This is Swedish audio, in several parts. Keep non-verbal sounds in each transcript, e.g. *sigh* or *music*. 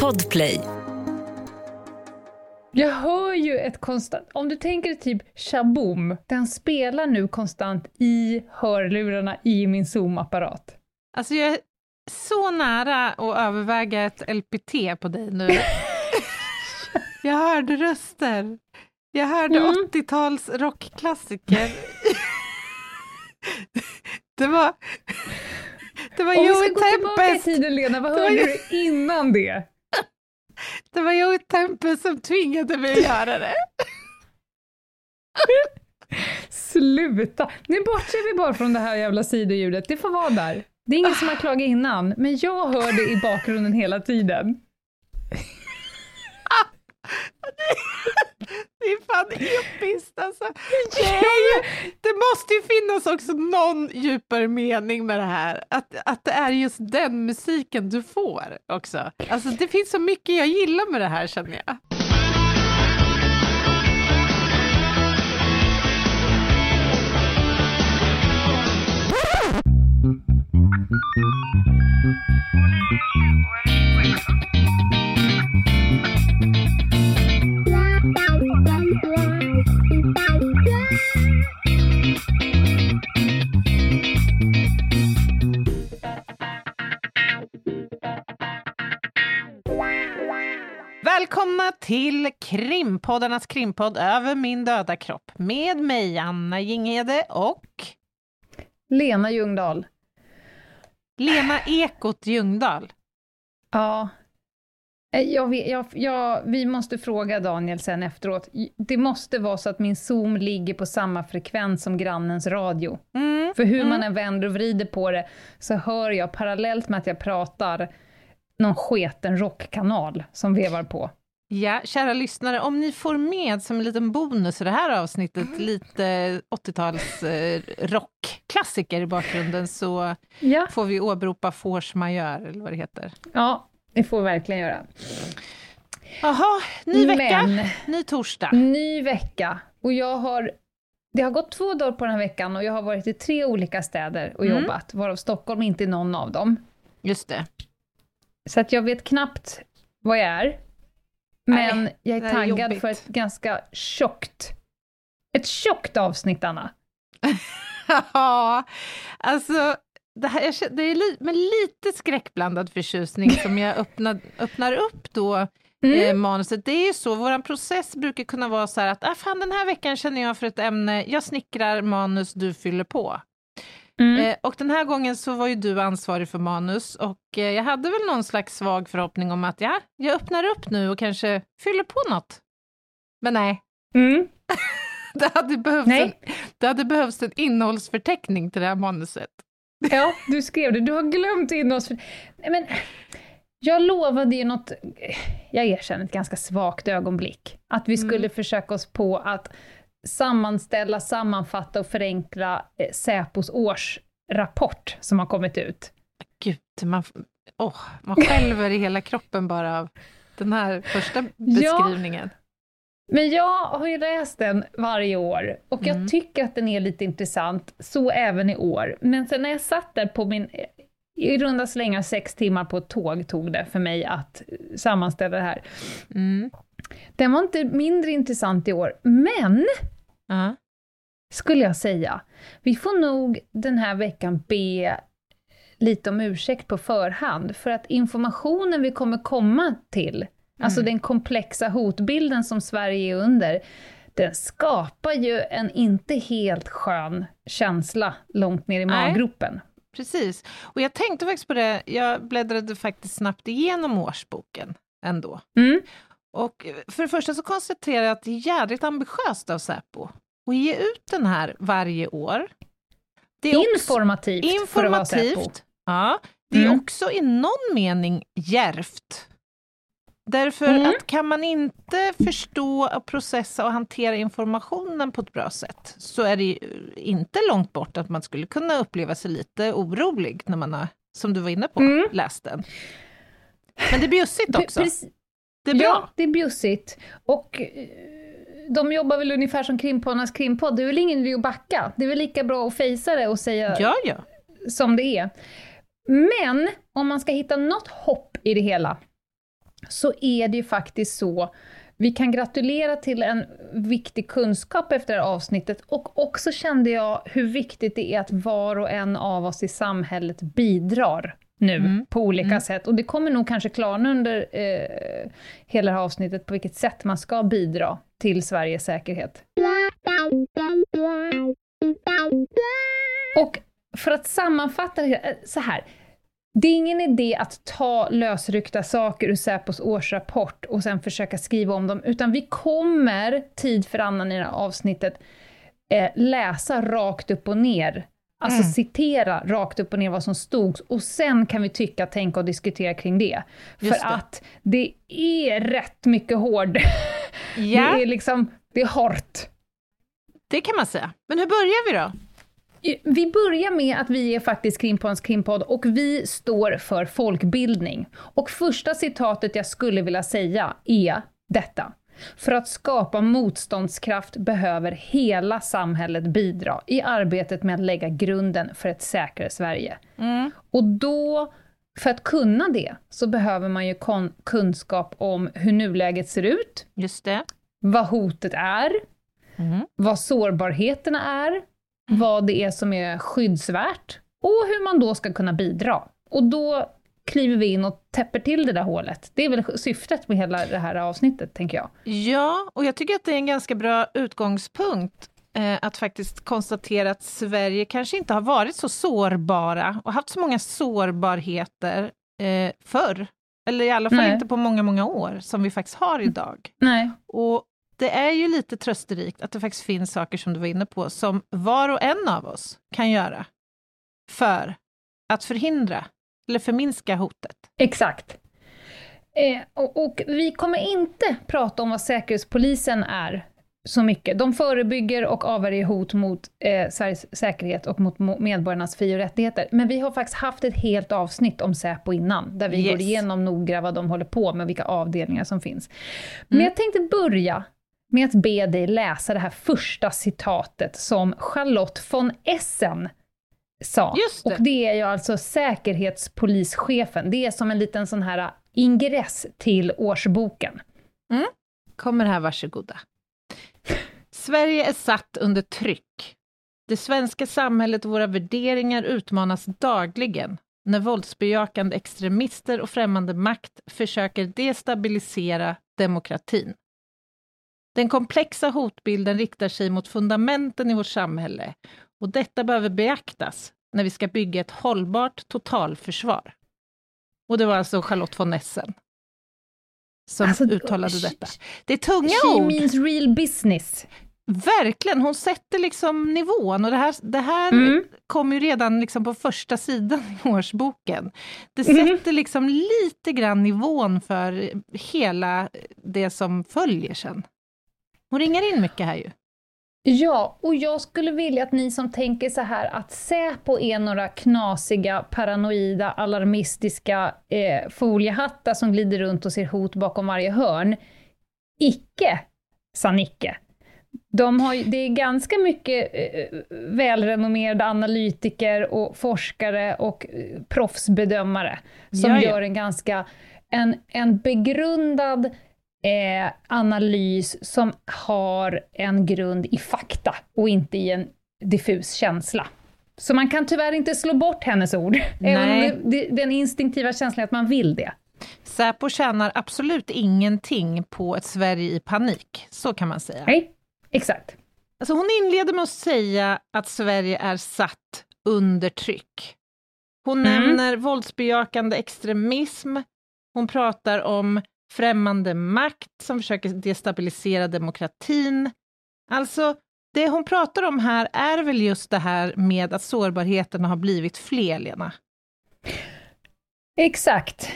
Podplay. Jag hör ju ett konstant... Om du tänker typ shaboom, den spelar nu konstant i hörlurarna i min Zoom-apparat. Alltså jag är så nära att överväga ett LPT på dig nu. *laughs* jag hörde röster. Jag hörde Mm. 80-tals rockklassiker. *laughs* det var... Det var Om vi Joey ska gå tillbaka i Tempest. tiden Lena, vad hörde ju- du innan det? Det var Joey Tempest som tvingade mig att göra det. Sluta! Nu bortser vi bara från det här jävla sidoljudet, det får vara där. Det är ingen som har klagat innan, men jag hör det i bakgrunden hela tiden. *laughs* Det är fan episkt alltså. Det, ju, det måste ju finnas också någon djupare mening med det här. Att, att det är just den musiken du får också. Alltså det finns så mycket jag gillar med det här känner jag. Välkomna till krimpoddarnas krimpodd Över min döda kropp med mig Anna Jinghede och Lena Ljungdahl. Lena Ekot Ljungdahl. Ja. Eh, Jag jag, jag, vi måste fråga Daniel sen efteråt. Det måste vara så att min Zoom ligger på samma frekvens som grannens radio. Mm. För hur Mm. man än vänder och vrider på det så hör jag parallellt med att jag pratar någon sketen rockkanal som vevar på. Ja, kära lyssnare, om ni får med som en liten bonus i det här avsnittet lite 80-tals eh, rockklassiker i bakgrunden så Ja. får vi åberopa force majeure, eller vad det heter. Ja, det får vi verkligen göra. Jaha, ny vecka, Men, ny torsdag. ny vecka. Och jag har... Det har gått två dagar på den här veckan och jag har varit i tre olika städer och Mm. jobbat, varav Stockholm inte är någon av dem. Just det. Så att jag vet knappt vad jag är. Men Nej, jag är är taggad jobbigt. för ett ganska tjockt... Ett tjockt avsnitt, Anna. *laughs* Ja, alltså det, här, det är li, med lite skräckblandad förtjusning som jag öppnar, öppnar upp då Mm. eh, manuset. Det är ju så, vår process brukar kunna vara så här att ah, fan, den här veckan känner jag för ett ämne, jag snickrar manus, du fyller på. Mm. Eh, och den här gången så var ju du ansvarig för manus och eh, jag hade väl någon slags svag förhoppning om att ja, jag öppnar upp nu och kanske fyller på något. Men nej, Mm. *laughs* det hade behövts, Nej. en, det hade behövts en innehållsförteckning till det här manuset. Ja, du skrev det. Du har glömt in oss. Nej, men, jag lovade ju något, jag erkänner, ett ganska svagt ögonblick. Att vi skulle försöka oss på att sammanställa, sammanfatta och förenkla eh, Säpos årsrapport som har kommit ut. Gud, man, oh, man skälver i hela kroppen bara av den här första beskrivningen. Men jag har ju läst den varje år och jag Mm. tycker att den är lite intressant, så även i år. Men sen när jag satt där på min, i runda slängar sex timmar på ett tåg tog det för mig att sammanställa det här. Mm. Den var inte mindre intressant i år, men Ja. skulle jag säga. Vi får nog den här veckan be lite om ursäkt på förhand, för att informationen vi kommer komma till, alltså Mm. den komplexa hotbilden som Sverige är under, den skapar ju en inte helt skön känsla långt ner i maggropen. Precis. Och jag tänkte faktiskt på det, jag bläddrade faktiskt snabbt igenom årsboken ändå. Mm. Och för det första så konstaterar jag att det är jädrigt ambitiöst av Säpo att ge ut den här varje år. Det är också Informativt, för att vara informativt. Ja, det är Mm. också i någon mening järvt. Därför Mm. att kan man inte förstå och processa och hantera informationen på ett bra sätt så är det ju inte långt bort att man skulle kunna uppleva sig lite orolig när man har, som du var inne på, Mm. läst den. Men det är bjussigt också. Precis. Det är bra. Ja, det är bjussigt. Och eh, de jobbar väl ungefär som krimpoddarnas krimpodd. Det är väl ingen idé att backa. Det är väl lika bra att fejsa det och säga Ja, ja. som det är. Men om man ska hitta något hopp i det hela, så är det ju faktiskt så vi kan gratulera till en viktig kunskap efter det här avsnittet och också kände jag hur viktigt det är att var och en av oss i samhället bidrar nu mm. på olika mm. sätt. Och det kommer nog kanske klarna under eh, hela det här avsnittet på vilket sätt man ska bidra till Sveriges säkerhet. Och för att sammanfatta eh, så här, det är ingen idé att ta lösryckta saker ur Säpos årsrapport och sen försöka skriva om dem, utan vi kommer tid för annan i det här avsnittet eh, läsa rakt upp och ner, alltså mm. citera rakt upp och ner vad som stod, och sen kan vi tycka, tänka och diskutera kring det. Just för det. att det är rätt mycket hård. *laughs* Ja. Det är liksom, det är hårt. Det kan man säga. Men hur börjar vi då? Vi börjar med att vi är faktiskt Krimpodens krimpodd och vi står för folkbildning. Och första citatet jag skulle vilja säga är detta. För att skapa motståndskraft behöver hela samhället bidra i arbetet med att lägga grunden för ett säkrare Sverige. Mm. Och då, för att kunna det, så behöver man ju kunskap om hur nuläget ser ut, Just det. vad hotet är, mm. vad sårbarheterna är, vad det är som är skyddsvärt och hur man då ska kunna bidra. Och då kliver vi in och täpper till det där hålet. Det är väl syftet med hela det här avsnittet, tänker jag. Ja, och jag tycker att det är en ganska bra utgångspunkt eh, att faktiskt konstatera att Sverige kanske inte har varit så sårbara och haft så många sårbarheter eh, förr. Eller i alla fall Nej. inte på många, många år, som vi faktiskt har idag. Nej. Och det är ju lite trösterikt att det faktiskt finns saker som du var inne på, som var och en av oss kan göra för att förhindra eller förminska hotet. Exakt. Eh, och, och, vi kommer inte prata om vad Säkerhetspolisen är så mycket. De förebygger och avvärjer hot mot eh, Sveriges säkerhet och mot medborgarnas fri och rättigheter. Men vi har faktiskt haft ett helt avsnitt om Säpo innan, där vi yes. går igenom noga vad de håller på med, vilka avdelningar som finns. Men mm. jag tänkte börja med att be dig läsa det här första citatet som Charlotte von Essen sa. Just det. Och det är ju alltså säkerhetspolischefen. Det är som en liten sån här ingress till årsboken. Mm. Kommer här, varsågoda. Sverige är satt under tryck. Det svenska samhället och våra värderingar utmanas dagligen när våldsbejakande extremister och främmande makt försöker destabilisera demokratin. Den komplexa hotbilden riktar sig mot fundamenten i vårt samhälle och detta behöver beaktas när vi ska bygga ett hållbart totalförsvar. Och det var alltså Charlotte von Essen som alltså, uttalade detta. Det är tunga she ord. She means real business. Verkligen, hon sätter liksom nivån och det här, det här mm. kom ju redan liksom på första sidan i årsboken. Det mm. sätter liksom lite grann nivån för hela det som följer sen. Hon ringer in mycket här ju. Ja, och jag skulle vilja att ni som tänker så här att Säpo är några knasiga, paranoida, alarmistiska eh, foliehattar som glider runt och ser hot bakom varje hörn. Icke, sa Nicke. De har, det är ganska mycket eh, välrenommerade analytiker och forskare och eh, proffsbedömare som Jaja. gör en ganska en, en begrundad eh, analys som har en grund i fakta och inte i en diffus känsla. Så man kan tyvärr inte slå bort hennes ord, Nej. *laughs* även om det, den instinktiva känslan att man vill det. Säpo tjänar absolut ingenting på ett Sverige i panik, så kan man säga. Nej, exakt. Alltså hon inleder med att säga att Sverige är satt under tryck. Hon mm. nämner våldsbejakande extremism, hon pratar om främmande makt som försöker destabilisera demokratin. Alltså, det hon pratar om här är väl just det här med att sårbarheterna har blivit fler, Lena? Exakt.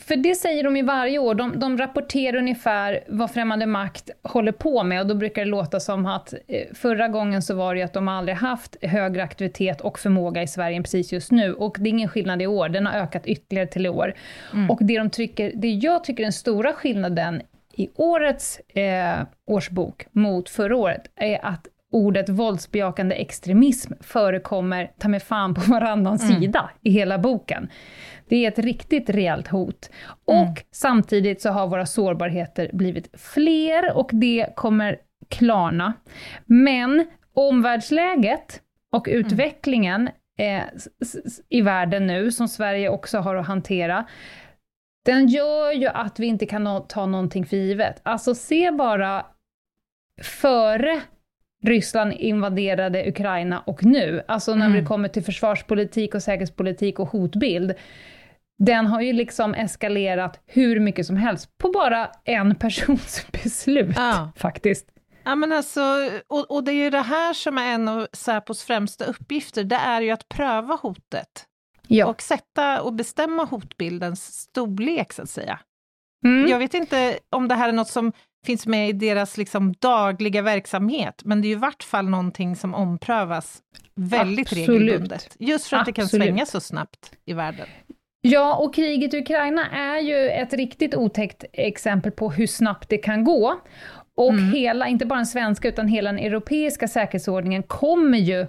För det säger de ju varje år, de, de rapporterar ungefär vad främmande makt håller på med. Och då brukar det låta som att eh, förra gången så var det ju att de aldrig haft högre aktivitet och förmåga i Sverige än precis just nu. Och det är ingen skillnad i år, den har ökat ytterligare till i år. Mm. Och det, de trycker, det jag tycker är den stora skillnaden i årets eh, årsbok mot förra året är att ordet våldsbejakande extremism förekommer ta med fan på varannan mm. sida i hela boken. Det är ett riktigt rejält hot. Mm. Och samtidigt så har våra sårbarheter blivit fler och det kommer klarna. Men omvärldsläget och mm. utvecklingen eh, i världen nu, som Sverige också har att hantera, den gör ju att vi inte kan ta någonting för givet. Alltså se bara före Ryssland invaderade Ukraina och nu, alltså när mm. det kommer till försvarspolitik och säkerhetspolitik och hotbild, den har ju liksom eskalerat hur mycket som helst på bara en *laughs* persons beslut, ja. faktiskt. Ja, men alltså, och, och det är ju det här som är en av Säpos främsta uppgifter, det är ju att pröva hotet. Ja. Och sätta och bestämma hotbildens storlek, så att säga. Mm. Jag vet inte om det här är något som finns med i deras liksom dagliga verksamhet, men det är ju i vart fall någonting som omprövas väldigt Absolut. regelbundet. Just för att Absolut. det kan svänga så snabbt i världen. Ja, och kriget i Ukraina är ju ett riktigt otäckt exempel på hur snabbt det kan gå. Och mm. hela, inte bara den svenska, utan hela den europeiska säkerhetsordningen kommer ju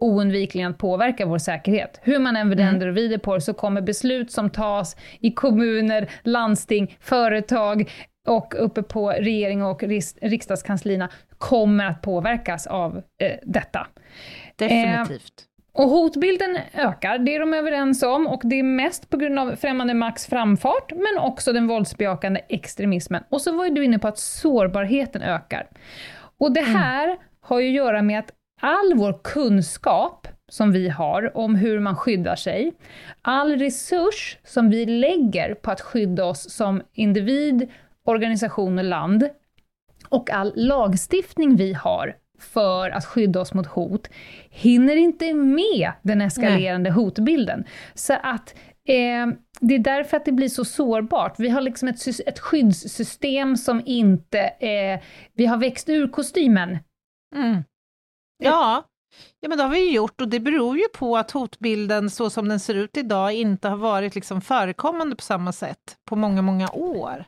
oundvikligen att påverka vår säkerhet. Hur man än vänder mm. och vrider på det så kommer beslut som tas i kommuner, landsting, företag och uppe på regering och riksdagskanslierna kommer att påverkas av eh, detta. Definitivt. Eh, och hotbilden ökar, det är de överens om, och det är mest på grund av främmande makts framfart, men också den våldsbejakande extremismen. Och så var ju du inne på att sårbarheten ökar. Och det mm. här mm. har ju att göra med att all vår kunskap som vi har om hur man skyddar sig, all resurs som vi lägger på att skydda oss som individ, organisation och land, och all lagstiftning vi har för att skydda oss mot hot, hinner inte med den eskalerande Nej. hotbilden. Så att eh, det är därför att det blir så sårbart. Vi har liksom ett, ett skyddssystem som inte, eh, vi har växt ur kostymen. Mm. Ja, ja, men det har vi ju gjort och det beror ju på att hotbilden så som den ser ut idag inte har varit liksom förekommande på samma sätt på många, många år.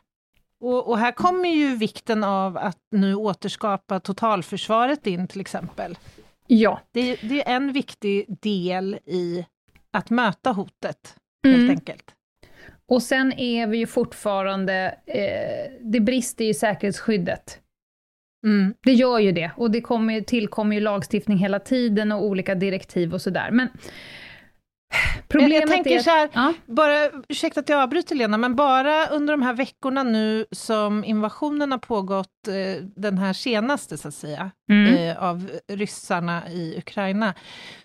Och, och, här kommer ju vikten av att nu återskapa totalförsvaret in till exempel. Ja. Det, det är en viktig del i att möta hotet, helt mm. enkelt. Och sen är vi ju fortfarande, eh, det brister i säkerhetsskyddet. Mm. Det gör ju det, och det kommer, tillkommer ju lagstiftning hela tiden och olika direktiv och sådär. Men Problemet jag tänker är, så här, ja. bara, ursäkta att jag avbryter Lena, men bara under de här veckorna nu som invasionen har pågått, eh, den här senaste så att säga, mm. eh, av ryssarna i Ukraina,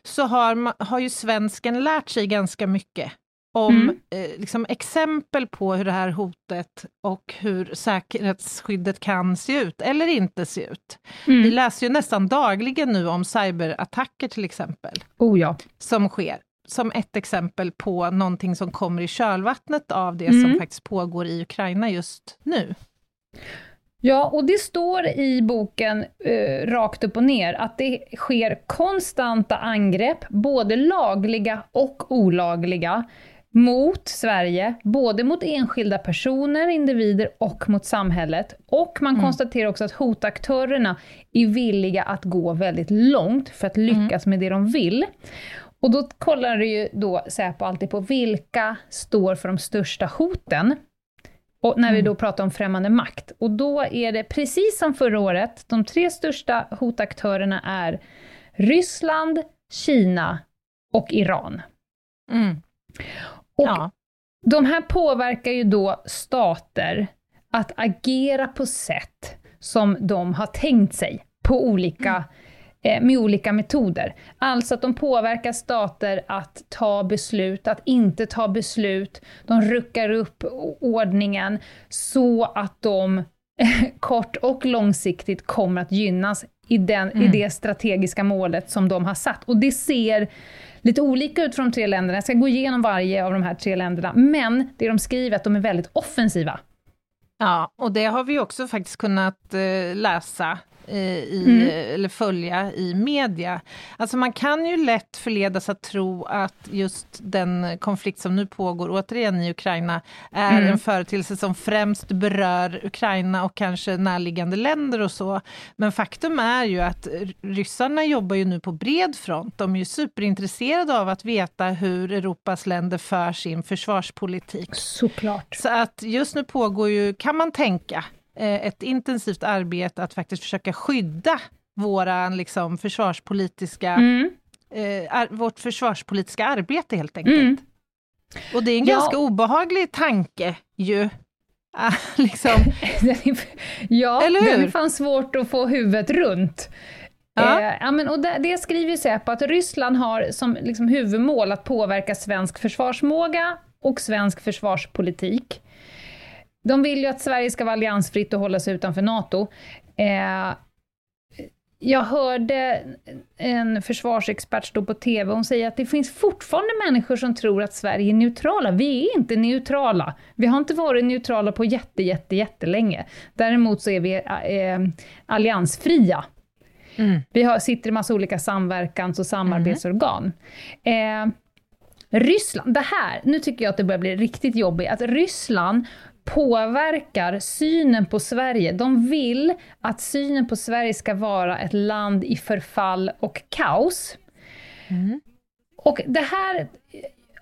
så har, har ju svensken lärt sig ganska mycket om mm. eh, liksom exempel på hur det här hotet och hur säkerhetsskyddet kan se ut, eller inte se ut. Mm. Vi läser ju nästan dagligen nu om cyberattacker till exempel, oh ja. som sker som ett exempel på någonting som kommer i kölvattnet av det mm. som faktiskt pågår i Ukraina just nu. Ja, och det står i boken eh, rakt upp och ner att det sker konstanta angrepp, både lagliga och olagliga, mot Sverige, både mot enskilda personer, individer och mot samhället. Och man mm. konstaterar också att hotaktörerna är villiga att gå väldigt långt för att lyckas mm. med det de vill. Och då kollar du ju då Säpo alltid på vilka står för de största hoten. Och när mm. vi då pratar om främmande makt. Och då är det precis som förra året, de tre största hotaktörerna är Ryssland, Kina och Iran. Mm. Och ja. de här påverkar ju då stater att agera på sätt som de har tänkt sig på olika mm med olika metoder. Alltså att de påverkar stater att ta beslut, att inte ta beslut. De ruckar upp ordningen så att de *laughs* kort och långsiktigt kommer att gynnas i, den, mm. i det strategiska målet som de har satt. Och det ser lite olika ut för de tre länderna. Jag ska gå igenom varje av de här tre länderna, men det de skriver är att de är väldigt offensiva. Ja, och det har vi också faktiskt kunnat eh, läsa eh, i, mm. eller följa i media. Alltså man kan ju lätt förledas att tro att just den konflikt som nu pågår, återigen i Ukraina, är mm. en företeelse som främst berör Ukraina och kanske närliggande länder och så. Men faktum är ju att ryssarna jobbar ju nu på bred front. De är ju superintresserade av att veta hur Europas länder för sin försvarspolitik. Såklart. Så att just nu pågår ju, kan man tänka, eh, ett intensivt arbete att faktiskt försöka skydda våra liksom, försvarspolitiska, mm. eh, vårt försvarspolitiska arbete helt enkelt. Mm. Och det är en ja. ganska obehaglig tanke ju. *laughs* Ah, liksom. *laughs* ja, Eller hur? den är fan svårt att få huvudet runt. Ja. Eh, ja, men, och det, det skriver Säpo att Ryssland har som liksom, huvudmål att påverka svensk försvarsmåga och svensk försvarspolitik. De vill ju att Sverige ska vara alliansfritt och hålla sig utanför NATO. Eh, jag hörde en försvarsexpert stå på TV, hon säger att det finns fortfarande människor som tror att Sverige är neutrala. Vi är inte neutrala. Vi har inte varit neutrala på jätte, jätte, jättelänge. Däremot så är vi eh, alliansfria. Mm. Vi har, sitter i massa olika samverkans och samarbetsorgan. Mm. Eh, Ryssland, det här, nu tycker jag att det börjar bli riktigt jobbigt, att Ryssland påverkar synen på Sverige. De vill att synen på Sverige ska vara ett land i förfall och kaos. Mm. Och det här,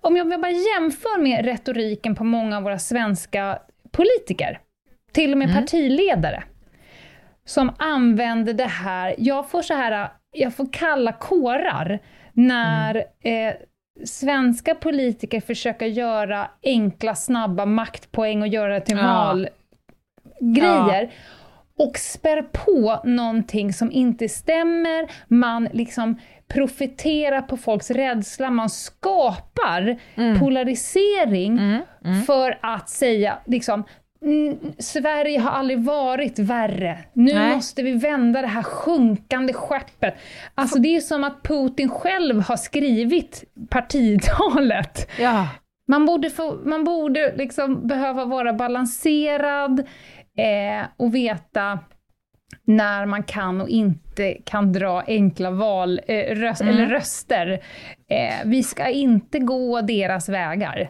om jag bara jämför med retoriken på många av våra svenska politiker, till och med mm. partiledare, som använder det här, jag får så här, jag får kalla kårar när mm. eh, svenska politiker försöker göra enkla, snabba maktpoäng och göra det till valgrejer. Ja. Och spär på någonting som inte stämmer, man liksom profiterar på folks rädsla, man skapar mm. polarisering mm. Mm. för att säga liksom, Sverige har aldrig varit värre. Nu Nej. måste vi vända det här sjunkande skeppet. Alltså det är som att Putin själv har skrivit partitalet. Ja. Man borde, få, man borde liksom behöva vara balanserad eh, och veta när man kan och inte kan dra enkla val, eh, röst, mm. eller röster. Eh, vi ska inte gå deras vägar.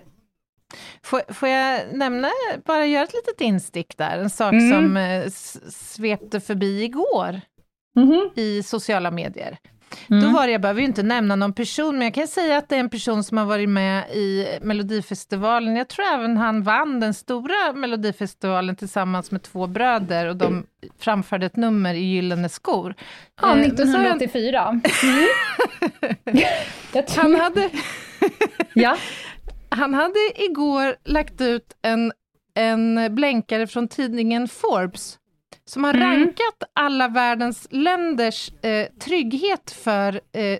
Får, får jag nämna, bara göra ett litet instick där, en sak mm. som eh, svepte förbi igår mm. i sociala medier. Mm. Då var det, jag behöver ju inte nämna någon person, men jag kan säga att det är en person som har varit med i Melodifestivalen. Jag tror även han vann den stora Melodifestivalen tillsammans med två bröder och de framförde ett nummer i Gyllene skor. Ja, 1984. Mm. *laughs* han hade... ja han hade igår lagt ut en, en blänkare från tidningen Forbes som har mm. rankat alla världens länders eh, trygghet för eh,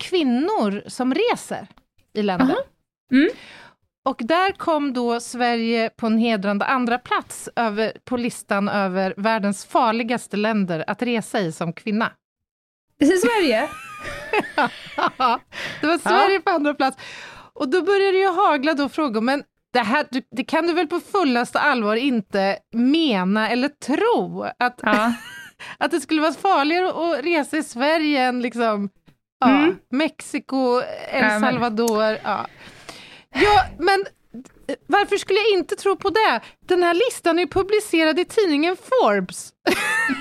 kvinnor som reser i länder. Mm. Och där kom då Sverige på en hedrande andra plats över, på listan över världens farligaste länder att resa i som kvinna. Är *laughs* Sverige? *laughs* det var Sverige ja. på andra plats. Och då börjar det ju hagla då frågor, men det här det kan du väl på fullaste allvar inte mena eller tro? Att, ja. *laughs* att det skulle vara farligare att resa i Sverige än liksom, ja, mm. Mexiko, El Salvador. Ja. ja, men varför skulle jag inte tro på det? Den här listan är publicerad i tidningen Forbes.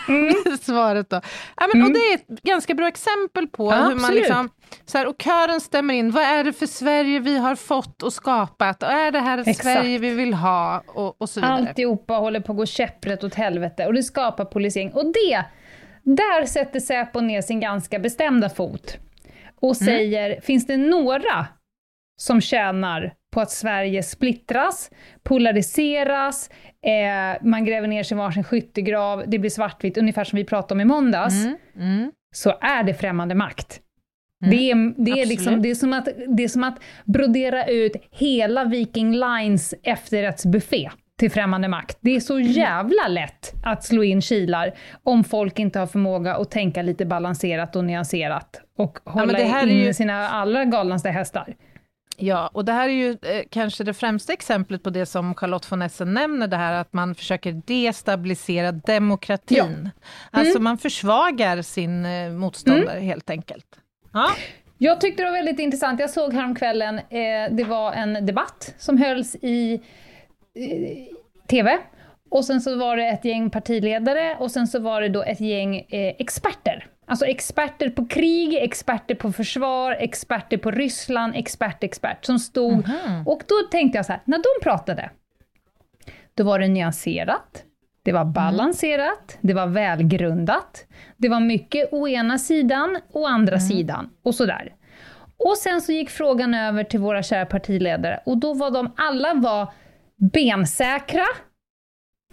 Mm. *laughs* Svaret då. Ja, men, mm. Och det är ett ganska bra exempel på ja, hur man liksom, så här, och kören stämmer in. Vad är det för Sverige vi har fått och skapat? Och är det här ett Exakt. Sverige vi vill ha? Och, och så vidare. Alltihopa håller på att gå käpprätt åt helvete och det skapar polisering. Och det, där sätter Säpo ner sin ganska bestämda fot och mm. säger, mm. finns det några som tjänar på att Sverige splittras, polariseras, eh, man gräver ner sig i varsin skyttegrav, det blir svartvitt, ungefär som vi pratade om i måndags, mm, mm. så är det främmande makt. Mm, det, är, det, är liksom, det, är som att, det är som att brodera ut hela Viking Lines efterrättsbuffé till främmande makt. Det är så mm. jävla lätt att slå in kilar om folk inte har förmåga att tänka lite balanserat och nyanserat och hålla ja, in ju... sina allra galnaste hästar. Ja, och det här är ju eh, kanske det främsta exemplet på det som Charlotte von Essen nämner, det här att man försöker destabilisera demokratin. Ja. Mm. Alltså man försvagar sin eh, motståndare mm. helt enkelt. Ja. Jag tyckte det var väldigt intressant, jag såg häromkvällen, eh, det var en debatt som hölls i eh, TV, och sen så var det ett gäng partiledare och sen så var det då ett gäng eh, experter. Alltså experter på krig, experter på försvar, experter på Ryssland, expert, expert, som stod... Mm -hmm. Och då tänkte jag så här, när de pratade, då var det nyanserat, det var balanserat, mm. det var välgrundat, det var mycket å ena sidan och andra mm. sidan, och sådär. Och sen så gick frågan över till våra kära partiledare, och då var de, alla var bensäkra,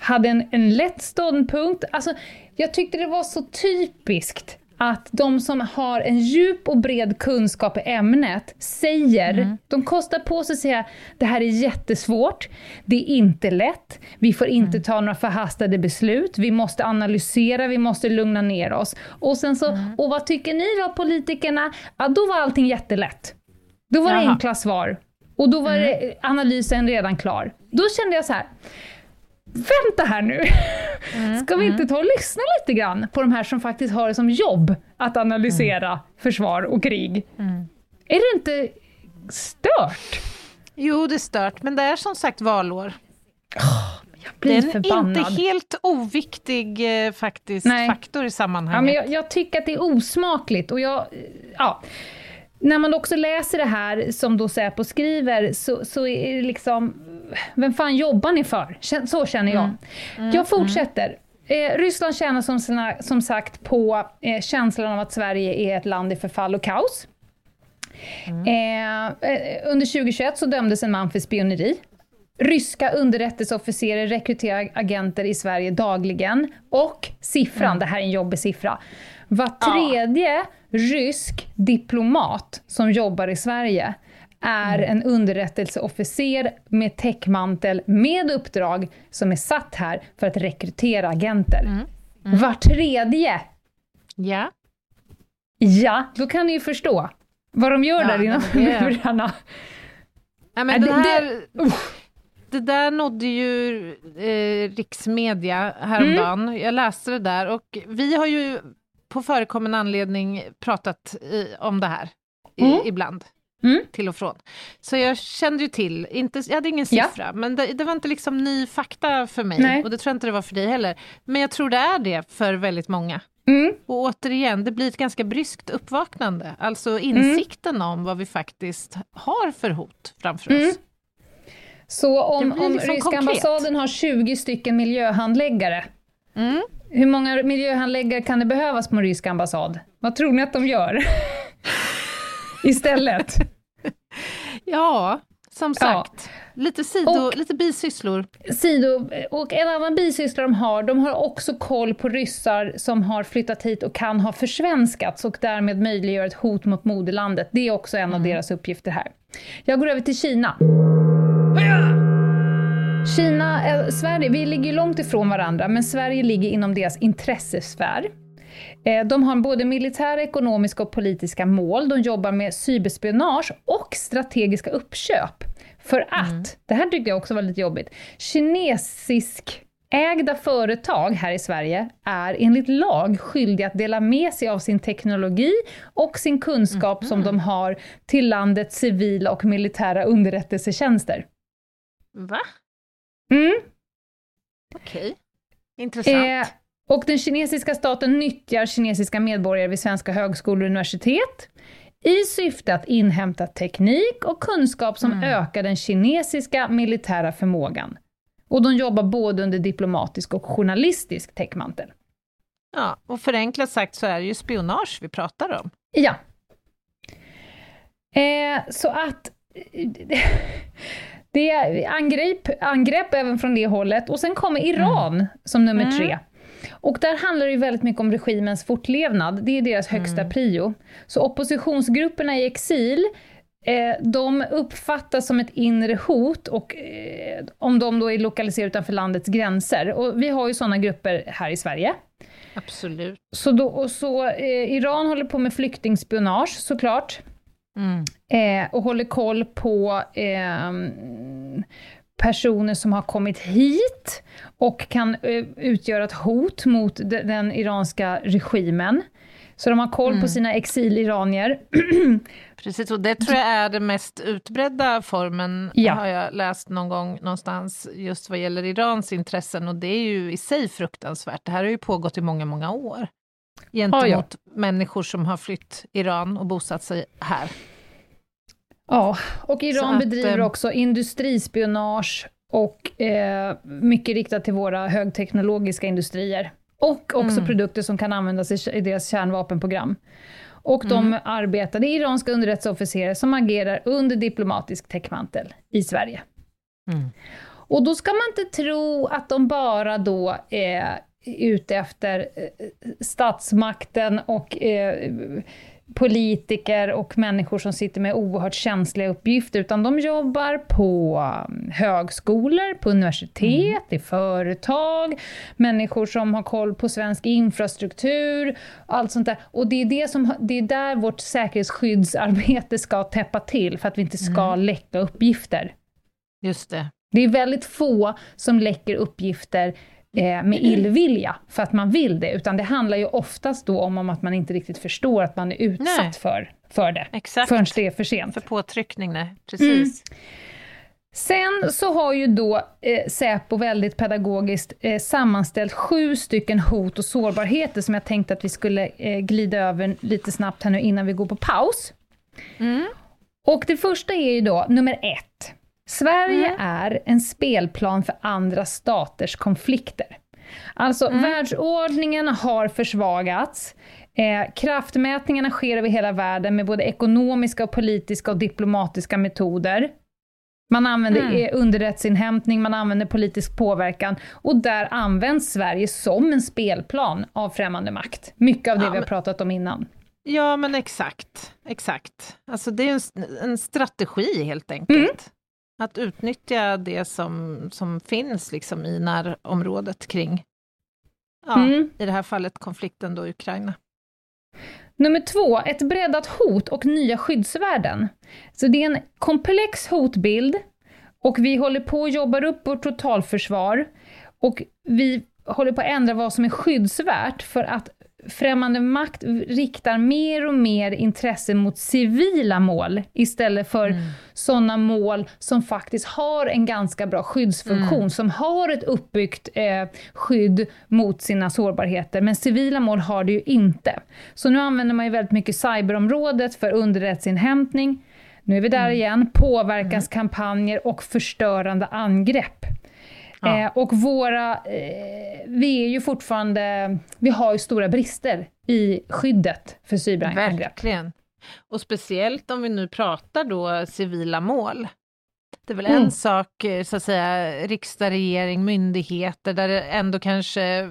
hade en, en lätt ståndpunkt. Alltså, jag tyckte det var så typiskt att de som har en djup och bred kunskap i ämnet säger, mm. de kostar på sig att säga det här är jättesvårt, det är inte lätt, vi får inte mm. ta några förhastade beslut, vi måste analysera, vi måste lugna ner oss. Och sen så, mm. och vad tycker ni då politikerna? Ja, då var allting jättelätt. Då var Jaha. det enkla svar. Och då var mm. analysen redan klar. Då kände jag så här, vänta här nu, mm, ska vi inte mm. ta och lyssna lite grann på de här som faktiskt har det som jobb att analysera mm. försvar och krig? Mm. Är det inte stört? Jo, det är stört, men det är som sagt valår. Oh, det är förbannad. inte helt oviktig eh, faktiskt Nej. faktor i sammanhanget. Ja, men jag, jag, tycker att det är osmakligt och jag... Ja. När man också läser det här som då Säpo skriver så, så är det liksom vem fan jobbar ni för? Så känner jag. Mm. Mm. Jag fortsätter. Eh, Ryssland tjänar som, sina, som sagt på eh, känslan av att Sverige är ett land i förfall och kaos. Mm. Eh, eh under 2021 så dömdes en man för spioneri. Ryska underrättelseofficerare rekryterar agenter i Sverige dagligen. Och siffran, mm. det här är en jobbig siffra. Var tredje ja. rysk diplomat som jobbar i Sverige är mm. en underrättelseofficer med täckmantel med uppdrag som är satt här för att rekrytera agenter. Mm. Mm. Var tredje! Ja. Ja, då kan ni ju förstå vad de gör ja, där inom murarna. Ja, men det, här, det, det där nådde ju eh, riksmedia häromdagen. Mm. Jag läste det där och vi har ju på förekommande anledning pratat i, om det här i, mm. ibland mm. till och från. Så jag kände ju till, inte, jag hade ingen siffra, ja. men det, det, var inte liksom ny fakta för mig. Nej. Och det tror jag inte det var för dig heller. Men jag tror det är det för väldigt många. Mm. Och återigen, det blir ett ganska bryskt uppvaknande. Alltså insikten mm. om vad vi faktiskt har för hot framför oss. Så om, om liksom ryska konkret. ambassaden har 20 stycken miljöhandläggare, mm. hur många miljöhandläggare kan det behövas på en rysk ambassad? Vad tror ni att de gör? *laughs* Istället. Ja, som sagt. Ja. Lite, sido, och, lite bisysslor. Sido, och en annan bisyssla de har, de har också koll på ryssar som har flyttat hit och kan ha försvenskats och därmed möjliggör ett hot mot moderlandet. Det är också en mm. av deras uppgifter här. Jag går över till Kina. Kina, äh, Sverige, vi ligger långt ifrån varandra, men Sverige ligger inom deras intressesfär. Eh, de har både militära, ekonomiska och politiska mål. De jobbar med cyberspionage och strategiska uppköp. För att, mm. det här tyckte jag också var lite jobbigt, kinesisk ägda företag här i Sverige är enligt lag skyldiga att dela med sig av sin teknologi och sin kunskap mm. som de har till landets civila och militära underrättelsetjänster. Va? Mm. Okej, okay. intressant. Eh, och den kinesiska staten nyttjar kinesiska medborgare vid svenska högskolor och universitet i syfte att inhämta teknik och kunskap som mm. ökar den kinesiska militära förmågan. Och de jobbar både under diplomatisk och journalistisk täckmantel. Ja, och förenklat sagt så är det ju spionage vi pratar om. Ja. Eh, så att *laughs* det är angrepp, angrepp även från det hållet. Och sen kommer Iran mm. som nummer mm. tre. Och där handlar det ju väldigt mycket om regimens fortlevnad, det är deras högsta mm. prio. Så oppositionsgrupperna i exil, eh, de uppfattas som ett inre hot, och, eh, om de då är lokaliserade utanför landets gränser. Och vi har ju sådana grupper här i Sverige. Absolut. Så, då, och så eh, Iran håller på med flyktingspionage såklart. Mm. Eh, och håller koll på eh, personer som har kommit hit och kan eh, utgöra ett hot mot de, den iranska regimen. Så de har koll mm. på sina exiliranier. *clears throat* Precis, och det tror jag är den mest utbredda formen, ja. har jag läst någon gång någonstans, just vad gäller Irans intressen, och det är ju i sig fruktansvärt. Det här har ju pågått i många, många år gentemot ja, ja. människor som har flytt Iran och bosatt sig här. Ja, och Iran att, bedriver eh, också industrispionage och eh, mycket riktat till våra högteknologiska industrier. Och också mm. produkter som kan användas i, i deras kärnvapenprogram. Och de mm. arbetar, det är iranska underrättelseofficerare som agerar under diplomatisk täckmantel i Sverige. Mm. Och då ska man inte tro att de bara då är ute efter eh, statsmakten och eh, politiker och människor som sitter med oerhört känsliga uppgifter, utan de jobbar på um, högskolor, på universitet, mm. i företag, människor som har koll på svensk infrastruktur, allt sånt där. Och det är, det som, det är där vårt säkerhetsskyddsarbete ska täppa till, för att vi inte ska mm. läcka uppgifter. Just det. Det är väldigt få som läcker uppgifter med illvilja för att man vill det, utan det handlar ju oftast då om, om att man inte riktigt förstår att man är utsatt för, för det, Exakt. förrän det är för sent. För påtryckning, nej. Precis. Mm. Sen så har ju då eh, Säpo väldigt pedagogiskt eh, sammanställt sju stycken hot och sårbarheter som jag tänkte att vi skulle eh, glida över lite snabbt här nu innan vi går på paus. Mm. Och det första är ju då nummer ett. Sverige mm. är en spelplan för andra staters konflikter. Alltså mm. världsordningen har försvagats, eh, kraftmätningarna sker över hela världen med både ekonomiska, och politiska och diplomatiska metoder. Man använder mm. underrättelseinhämtning, man använder politisk påverkan och där används Sverige som en spelplan av främmande makt. Mycket av det ja, vi har pratat om innan. Ja men exakt, exakt. Alltså det är en, en strategi helt enkelt. Mm. Att utnyttja det som, som finns liksom i närområdet kring, ja, mm. i det här fallet konflikten då i Ukraina. Nummer två, ett breddat hot och nya skyddsvärden. Så det är en komplex hotbild och vi håller på att jobba upp vårt totalförsvar och vi håller på att ändra vad som är skyddsvärt för att främmande makt riktar mer och mer intresse mot civila mål istället för mm. sådana mål som faktiskt har en ganska bra skyddsfunktion, mm. som har ett uppbyggt eh, skydd mot sina sårbarheter. Men civila mål har det ju inte. Så nu använder man ju väldigt mycket cyberområdet för underrättelseinhämtning. Nu är vi där mm. igen, påverkanskampanjer och förstörande angrepp. Ja. Eh, och våra, eh, vi är ju fortfarande, vi har ju stora brister i skyddet för cyberangrepp. Verkligen. Och speciellt om vi nu pratar då civila mål. Det är väl mm. en sak, eh, så att säga, riksdag, regering, myndigheter, där ändå kanske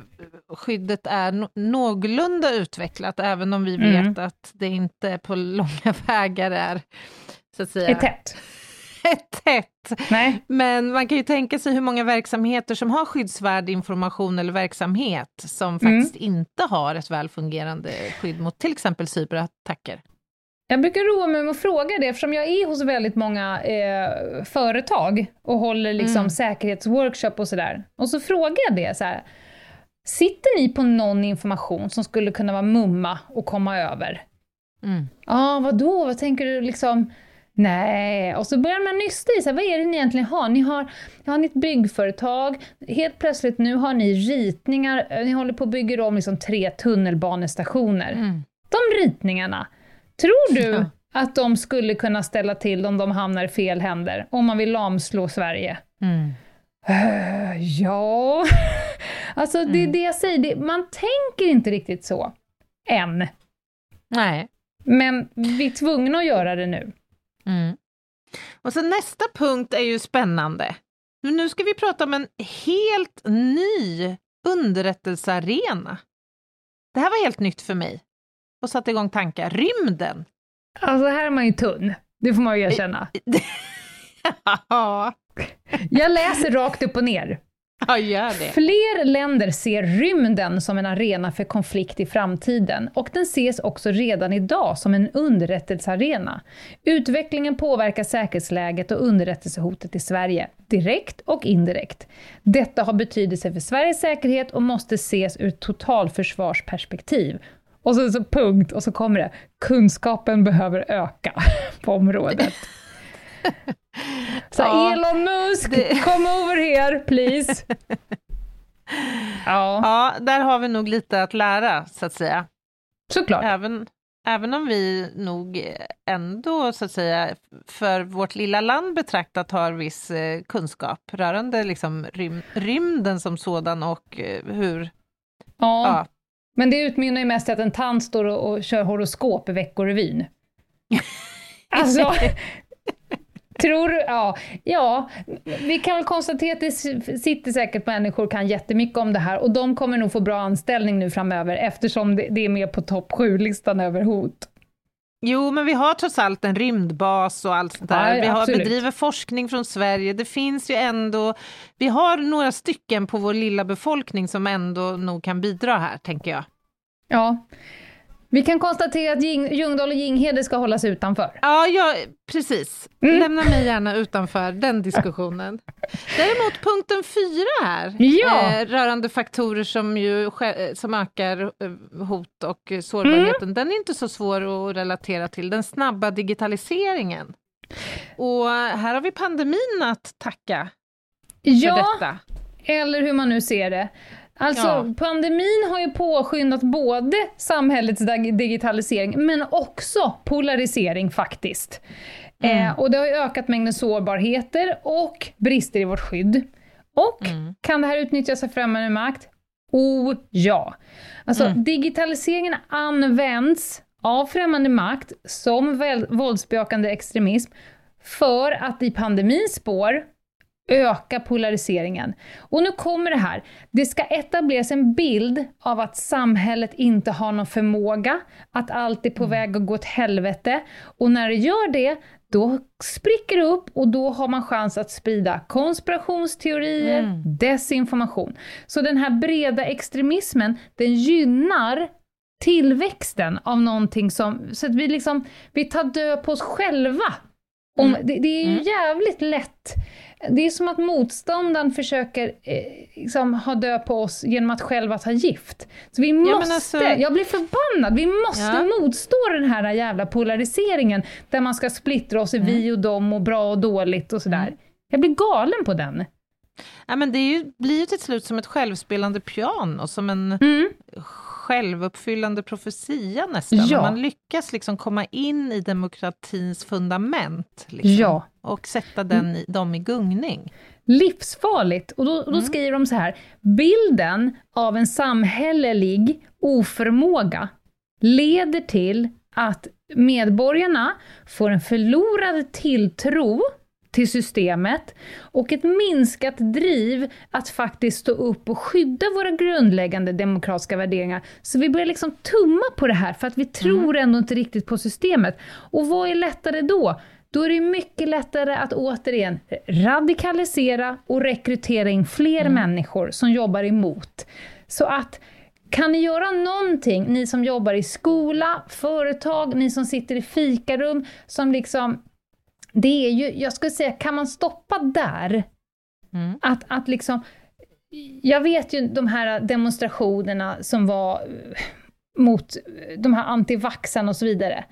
skyddet är no någorlunda utvecklat, även om vi mm. vet att det inte på *laughs* långa vägar är, så att säga... Är tätt *laughs* tätt. Nej. Men man kan ju tänka sig hur många verksamheter som har skyddsvärd information eller verksamhet som mm. faktiskt inte har ett välfungerande skydd mot till exempel cyberattacker. Jag brukar roa mig med att fråga det eftersom jag är hos väldigt många eh, företag och håller liksom mm. säkerhetsworkshop och sådär. Och så frågar jag det så här. Sitter ni på någon information som skulle kunna vara mumma och komma över? Ja, mm. ah, vadå? Vad tänker du liksom? Nej, och så börjar man nysta i, så här, vad är det ni egentligen har? Ni har, har ni ett byggföretag, helt plötsligt nu har ni ritningar, ni håller på att bygga om liksom tre tunnelbanestationer. Mm. De ritningarna, tror du ja. att de skulle kunna ställa till om de hamnar i fel händer, om man vill lamslå Sverige? Mm. Uh, ja, *laughs* alltså mm. det är mm. det jag säger, det, man tänker inte riktigt så, än. Nej. Men vi är tvungna att göra det nu. Mm. Och så nästa punkt är ju spännande. Nu ska vi prata om en helt ny underrättelsearena. Det här var helt nytt för mig och satte igång tankar. Rymden! Alltså här är man ju tunn, det får man ju erkänna. *laughs* ja. Jag läser rakt upp och ner. Ja, gör det. Fler länder ser rymden som en arena för konflikt i framtiden och den ses också redan idag som en underrättelsearena. Utvecklingen påverkar säkerhetsläget och underrättelsehotet i Sverige, direkt och indirekt. Detta har betydelse för Sveriges säkerhet och måste ses ur ett totalförsvarsperspektiv. Och så, så punkt, och så kommer det. Kunskapen behöver öka *laughs* på området. Så Ja, Elon Musk, det- come over here please. *laughs* Ja, Ja, där har vi nog lite att lära, så att säga. såklart. Även, även om vi nog ändå, så att säga, för vårt lilla land betraktat har viss eh, kunskap rörande liksom, rym, rymden som sådan och eh, hur... Ja. Ja. Men det utmynnar ju mest i att en tant står och, och kör horoskop i Veckorevyn. *laughs* Alltså, tror du... Ja, ja, vi kan väl konstatera att det sitter säkert människor kan jättemycket om det här och de kommer nog få bra anställning nu framöver eftersom det, det är med på topp 7-listan över hot. Jo, men vi har trots allt en rymdbas och allt sånt där. Ja, vi har, absolut. bedriver forskning från Sverige. Det finns ju ändå... Vi har några stycken på vår lilla befolkning som ändå nog kan bidra här, tänker jag. Ja. Vi kan konstatera att Jing, Ljungdahl och Ginghede ska hållas utanför. Ja, ja precis. Mm. Lämna mig gärna utanför den diskussionen. Däremot punkten fyra här, Ja. eh, rörande faktorer som, ju, eh, som ökar eh, hot och sårbarheten, Mm. den är inte så svår att relatera till. Den snabba digitaliseringen. Och här har vi pandemin att tacka för Ja, detta. eller hur man nu ser det. Alltså, Ja. pandemin har ju påskyndat både samhällets dig- digitalisering, men också polarisering faktiskt. Mm. Eh, och det har ju ökat mängden sårbarheter och brister i vårt skydd. Och Mm. kan det här utnyttjas av främmande makt? Oh ja! Alltså, Mm. digitaliseringen används av främmande makt som våldsbejakande extremism för att i pandemins spår öka polariseringen. Och nu kommer det här. Det ska etableras en bild av att samhället inte har någon förmåga, att allt är på väg att gå åt helvete. Och när det gör det, då spricker det upp och då har man chans att sprida konspirationsteorier, Mm. desinformation. Så den här breda extremismen, den gynnar tillväxten av någonting som, så att vi liksom, vi tar död på oss själva. Om, Mm. det, det är ju Mm. jävligt lätt. Det är som att motståndaren försöker eh, liksom, ha död på oss genom att själva ta gift. Så vi måste, alltså- jag blir förbannad, vi måste Ja. motstå den här jävla polariseringen där man ska splittra oss i Mm. vi och dem och bra och dåligt och sådär. Mm. Jag blir galen på den. Ja, men det är ju, blir ju till slut som ett självspelande piano, som en Mm. Självuppfyllande profetia nästan. Ja. Man lyckas liksom komma in i demokratins fundament liksom, Ja. och sätta den i, dem i gungning. livsfarligt. Och då, och då Mm. skriver de så här, bilden av en samhällelig oförmåga leder till att medborgarna får en förlorad tilltro till systemet och ett minskat driv att faktiskt stå upp och skydda våra grundläggande demokratiska värderingar. Så vi börjar liksom tumma på det här för att vi tror ändå inte riktigt på systemet. Och vad är lättare då? Då är det mycket lättare att återigen radikalisera och rekrytera in fler människor som jobbar emot. Så att kan ni göra någonting, ni som jobbar i skola, företag, ni som sitter i fikarum, som liksom... Det är ju, jag skulle säga, kan man stoppa där? Mm. Att, att liksom... Jag vet ju de här demonstrationerna som var eh, mot de här antivaxarna och så vidare.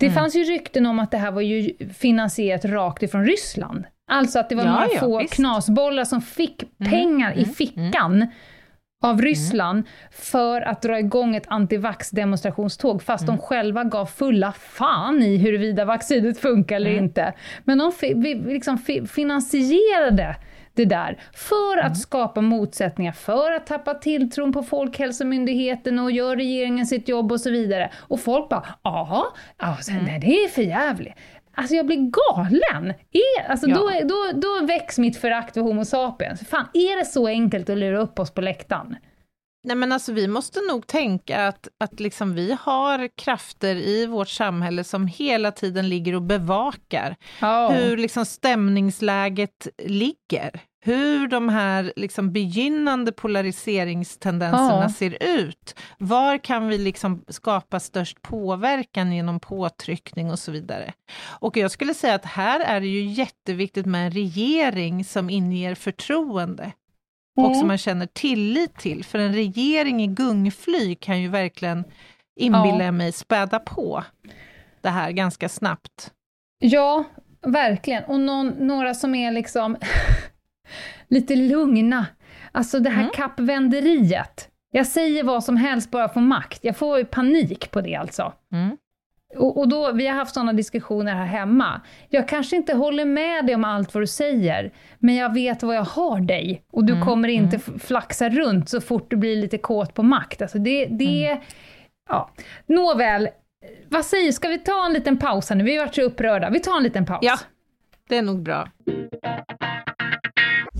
Det Mm. fanns ju rykten om att det här var ju finansierat rakt ifrån Ryssland. Alltså att det var Ja, några ja, få visst. knasbollar som fick pengar i mm, fickan av Ryssland för att dra igång ett antivax-demonstrationståg, fast Mm. de själva gav fulla fan i huruvida vaccinet funkar eller Mm. inte. Men de fi, liksom fi, finansierade det där för Mm. att skapa motsättningar, för att tappa tilltron på Folkhälsomyndigheten och gör regeringen sitt jobb och så vidare. Och folk bara, ja, alltså, Mm. nej, det är för jävligt. Alltså jag blir galen! Är, alltså, Ja. då, då, då väcks mitt förakt för Homo sapiens. Fan, är det så enkelt att lura upp oss på läktaren? Nej men alltså vi måste nog tänka att, att liksom vi har krafter i vårt samhälle som hela tiden ligger och bevakar Ja. hur liksom stämningsläget ligger. Hur de här liksom begynnande polariseringstendenserna Ja. ser ut. Var kan vi liksom skapa störst påverkan genom påtryckning och så vidare. Och jag skulle säga att här är det ju jätteviktigt med en regering som inger förtroende och Mm. som man känner tillit till. För en regering i gungfly kan ju verkligen, inbillar Ja. mig, späda på det här ganska snabbt. Ja, verkligen. Och någon, några som är liksom *laughs* lite lugna. Alltså det här Mm. kappvänderiet. Jag säger vad som helst bara för makt. Jag får ju panik på det alltså. Mm. Och, och då, vi har haft sådana diskussioner här hemma. Jag kanske inte håller med dig om allt vad du säger, men jag vet vad jag har dig. Och du Mm, kommer inte f- flaxa runt så fort du blir lite kåt på makt. Alltså det, det Mm. ja. Nåväl, vad säger Ska vi ta en liten paus här nu? Vi har varit så upprörda. Vi tar en liten paus. Ja. Det är nog bra.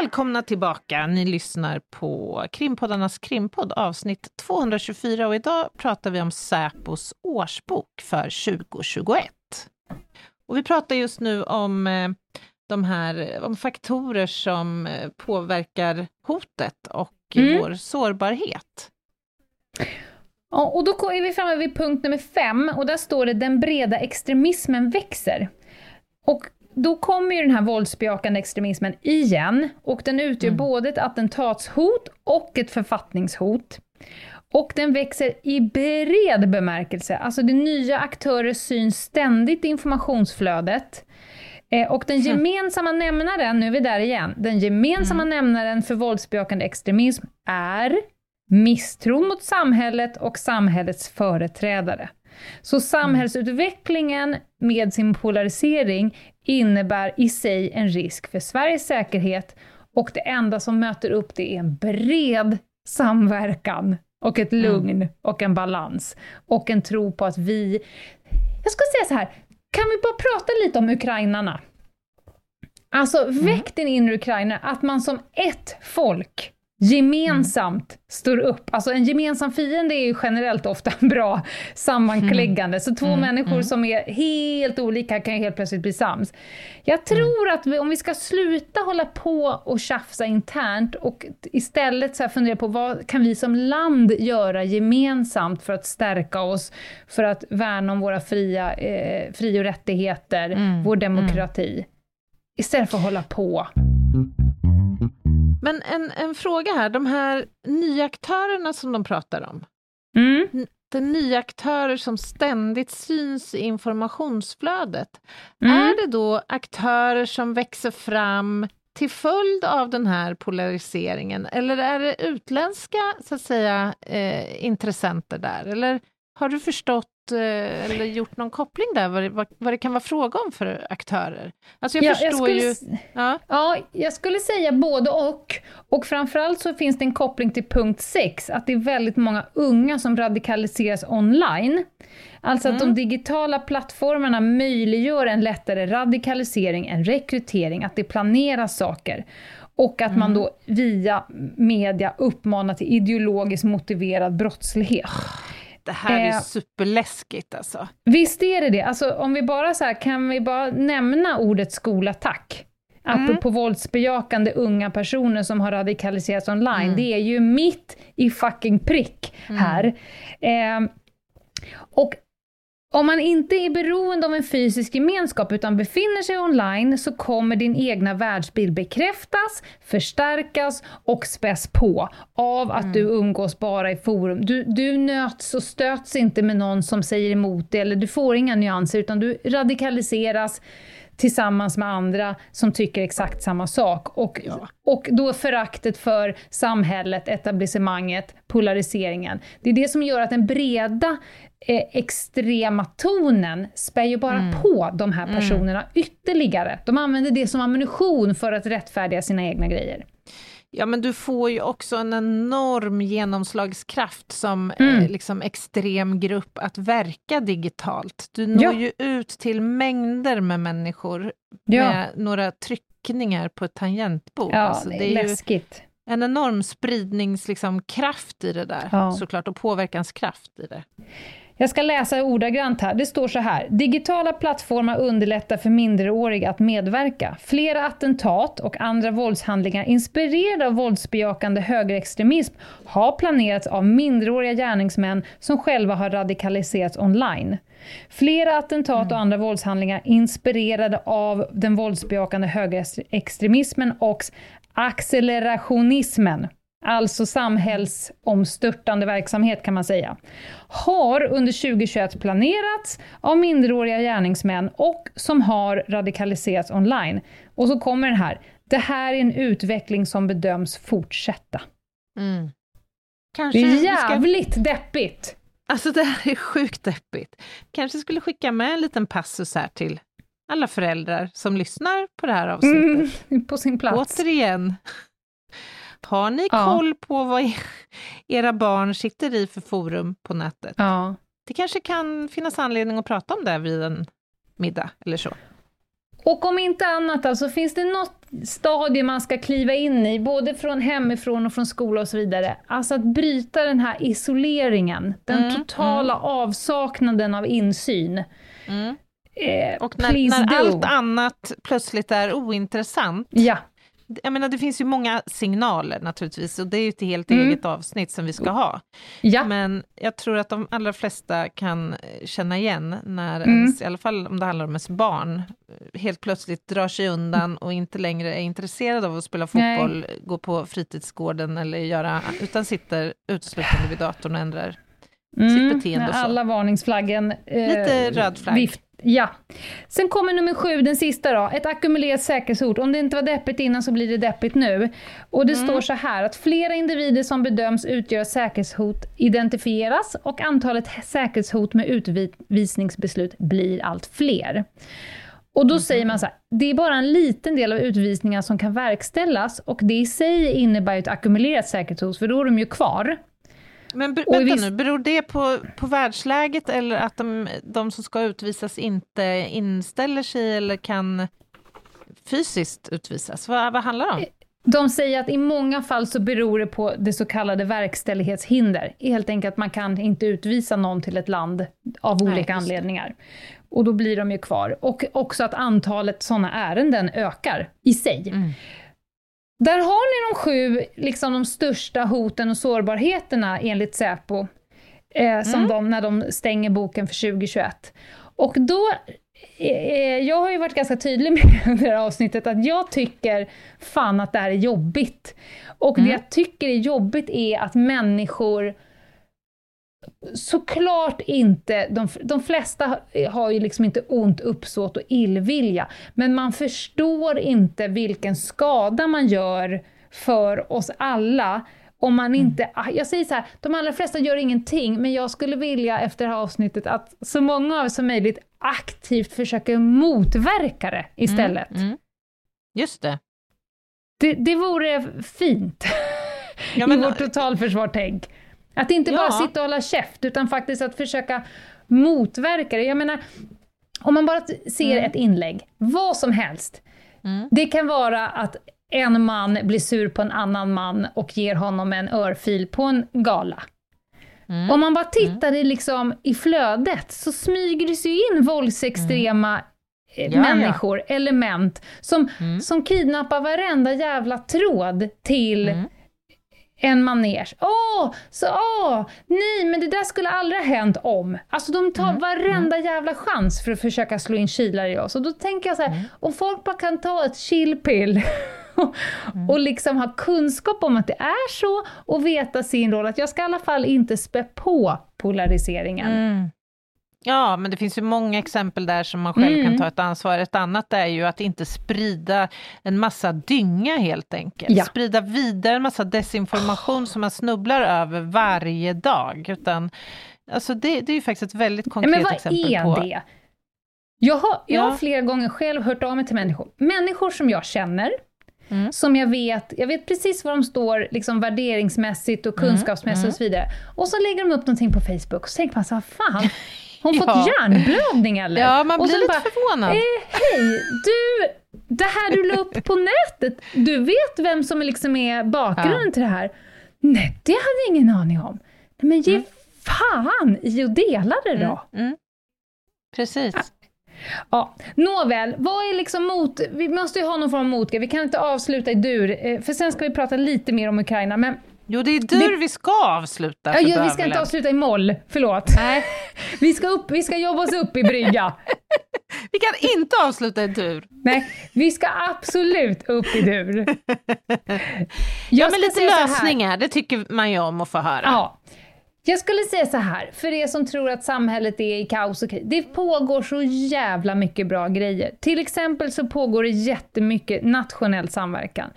Välkomna tillbaka. Ni lyssnar på Krimpoddarnas krimpodd avsnitt 224 och idag pratar vi om Säpos årsbok för 2021. Och vi pratar just nu om eh, de här om faktorer som eh, påverkar hotet och Mm. vår sårbarhet. Och då är vi framme vid punkt nummer fem, och där står det den breda extremismen växer. Och då kommer ju den här våldsbejakande extremismen igen, och den utgör både ett attentatshot och ett författningshot. Och den växer i bred bemärkelse, alltså det nya aktörer syns ständigt i informationsflödet. Eh, Och den gemensamma nämnaren, nu är vi där igen, den gemensamma nämnaren för våldsbejakande extremism är misstron mot samhället och samhällets företrädare. Så samhällsutvecklingen med sin polarisering innebär i sig en risk för Sveriges säkerhet och det enda som möter upp det är en bred samverkan och ett lugn och en balans och en tro på att vi... Jag ska säga så här, kan vi bara prata lite om ukrainarna? Alltså, väck din inre ukrainare, att man som ett folk gemensamt står upp. Alltså en gemensam fiende är ju generellt ofta *laughs* bra sammankläggande, så två människor som är helt olika kan ju helt plötsligt bli sams. Jag tror att vi, om vi ska sluta hålla på och tjafsa internt och istället så fundera på vad kan vi som land göra gemensamt för att stärka oss, för att värna om våra fria eh, fri och rättigheter, vår demokrati. Istället för att hålla på. Men en, en fråga här, de här nya aktörerna som de pratar om, Mm. de nya aktörer som ständigt syns i informationsflödet, Mm. är det då aktörer som växer fram till följd av den här polariseringen, eller är det utländska så att säga, eh, intressenter där? Eller har du förstått eller gjort någon koppling där, vad det, vad, vad det kan vara fråga om för aktörer? Alltså jag Ja, förstår skulle ju... Ja, Ja, jag skulle säga både och. Och framförallt så finns det en koppling till punkt 6, att det är väldigt många unga som radikaliseras online. Alltså att de digitala plattformarna möjliggör en lättare radikalisering, en rekrytering, att det planeras saker. Och att man då via media uppmanar till ideologiskt motiverad brottslighet. Det här är Eh. superläskigt alltså. Visst är det det. Alltså, om vi bara så här, kan vi bara nämna ordet skolattack? Apropå våldsbejakande unga personer som har radikaliserats online. Det är ju mitt i fucking prick här. Eh, och om man inte är beroende av en fysisk gemenskap utan befinner sig online så kommer din egna världsbild bekräftas, förstärkas och späs på av att du umgås bara i forum. Du, du nöts och stöts inte med någon som säger emot dig eller du får inga nyanser utan du radikaliseras tillsammans med andra som tycker exakt samma sak. Och, Ja. och då föraktet för samhället, etablissemanget, polariseringen. Det är det som gör att den breda eh, extrema tonen spär ju bara Mm. på de här personerna ytterligare. De använder det som ammunition för att rättfärdiga sina egna grejer. Ja, men du får ju också en enorm genomslagskraft som Mm. eh, liksom extrem grupp att verka digitalt. Du når Ja. ju ut till mängder med människor Ja, med några tryckningar på ett tangentbord. ja Alltså, det det är är ju läskigt. en enorm spridningskraft liksom, kraft i det där, Ja. såklart, och påverkanskraft i det. Jag ska läsa ordagrant här. Det står så här. Digitala plattformar underlättar för minderåriga att medverka. Flera attentat och andra våldshandlingar inspirerade av våldsbejakande högerextremism har planerats av minderåriga gärningsmän som själva har radikaliserats online. Flera attentat och andra våldshandlingar inspirerade av den våldsbejakande högerextremismen och accelerationismen alltså samhällsomstörtande verksamhet kan man säga, har under 2021 planerats av minderåriga gärningsmän och som har radikaliserats online. Och så kommer den här. Det här är en utveckling som bedöms fortsätta. Mm. Det Kanske är vi ska jävligt deppigt. Alltså det här är sjukt deppigt. Kanske skulle skicka med en liten passus här till alla föräldrar som lyssnar på det här avsnittet. Mm, *laughs* på sin plats. Återigen, har ni Ja. koll på vad *laughs* era barn sitter i för forum på nätet? Ja. Det kanske kan finnas anledning att prata om det vid en middag eller så. Och om inte annat alltså, finns det något stadie man ska kliva in i, både från hemifrån och från skola och så vidare. Alltså att bryta den här isoleringen, den Mm, totala avsaknaden av insyn. Eh, Och när, när allt annat plötsligt är ointressant. Ja, Jag menar, det finns ju många signaler naturligtvis, och det är ju ett helt Mm. eget avsnitt som vi ska ha. ja. Men jag tror att de allra flesta kan eh, känna igen när Mm. ens, i alla fall om det handlar om ens barn, eh, helt plötsligt drar sig undan och inte längre är intresserad av att spela Nej. fotboll, gå på fritidsgården eller göra, utan sitter uteslutande vid datorn och ändrar sitt beteende och så. Mm, alla varningsflaggen... Eh, Lite röd flagg. Vift, ja. Sen kommer nummer sju, den sista då. Ett ackumulerat säkerhetshot. Om det inte var deppigt innan så blir det deppigt nu. Och det Mm. står så här att flera individer som bedöms utgöra säkerhetshot identifieras och antalet säkerhetshot med utvisningsbeslut blir allt fler. Och då säger man så här, det är bara en liten del av utvisningarna som kan verkställas och det i sig innebär ju ett ackumulerat säkerhetshot, för då är de ju kvar. Men ber, vänta visst- nu, beror det på, på världsläget eller att de, de som ska utvisas inte inställer sig eller kan fysiskt utvisas? Vad, vad handlar det om? De säger att i många fall så beror det på det så kallade verkställighetshinder. Helt enkelt att man kan inte utvisa någon till ett land av Nej, olika det. anledningar. Och då blir de ju kvar. Och också att antalet sådana ärenden ökar i sig. Mm. Där har ni de sju, liksom de största hoten och sårbarheterna enligt Säpo, eh, som Mm. de, när de stänger boken för 2021. Och då, eh, jag har ju varit ganska tydlig *laughs* med under det här avsnittet att jag tycker fan att det här är jobbigt. Och Mm. det jag tycker är jobbigt är att människor Såklart inte, de, de flesta har ju liksom inte ont uppsåt och illvilja, men man förstår inte vilken skada man gör för oss alla om man inte, jag säger så här, de allra flesta gör ingenting, men jag skulle vilja efter det här avsnittet att så många av oss som möjligt aktivt försöker motverka det istället. Mm, mm. Just det. Det, det vore fint Ja, *laughs* i men- vårt totalförsvar-tänk. Att inte bara Ja. sitta och hålla käft, utan faktiskt att försöka motverka det. Jag menar, om man bara ser ett inlägg, vad som helst. Mm. Det kan vara att en man blir sur på en annan man och ger honom en örfil på en gala. Mm. Om man bara tittar i, liksom, i flödet så smyger det sig in våldsextrema eh, Ja, ja. människor, element, som, Mm. som kidnappar varenda jävla tråd till Mm. En manege. Åh, så åh, nej men det där skulle aldrig ha hänt om. Alltså de tar Mm. varenda jävla chans för att försöka slå in kilar i oss. Och då tänker jag så här, Mm. om folk bara kan ta ett chillpill Mm. *laughs* och liksom ha kunskap om att det är så och veta sin roll, att jag ska i alla fall inte spä på polariseringen. Mm. Ja, men det finns ju många exempel där som man själv Mm. kan ta ett ansvar. Ett annat är ju att inte sprida en massa dynga helt enkelt. Ja. Sprida vidare en massa desinformation som man snubblar över varje dag. Utan, alltså det, det är ju faktiskt ett väldigt konkret men vad exempel är det? Jag har, jag har Ja. flera gånger själv hört av mig till människor. Människor som jag känner, Mm. som jag vet, jag vet precis var de står liksom värderingsmässigt och Mm, kunskapsmässigt och så vidare. Och så lägger de upp någonting på Facebook och så tänker man så här, fan, *laughs* hon Ja. fått hjärnblödning eller? Ja, man blir lite bara, förvånad. Eh, Hej, du, det här du la upp på *laughs* nätet, du vet vem som liksom är bakgrunden Ja. till det här? Nej, det hade jag ingen aning om. Nej, men ge Mm. fan i att dela det då. Mm. Mm. Precis. Ja, nåväl, vad är liksom mot... Vi måste ju ha någon form av motgrej, vi kan inte avsluta i dur, eh, för sen ska vi prata lite mer om Ukraina, men Jo, det är dur vi ska avsluta. ja, vi ska inte avsluta i moll, förlåt. Nej. *laughs* vi, ska upp, vi ska jobba oss upp i brygga. *laughs* Vi kan inte avsluta i dur. Nej, vi ska absolut upp i dur. *laughs* Ja, men lite lösningar, det tycker man ju om att få höra. Ja. Jag skulle säga så här, för er som tror att samhället är i kaos och krig. Det pågår så jävla mycket bra grejer. Till exempel så pågår det jättemycket nationell samverkan.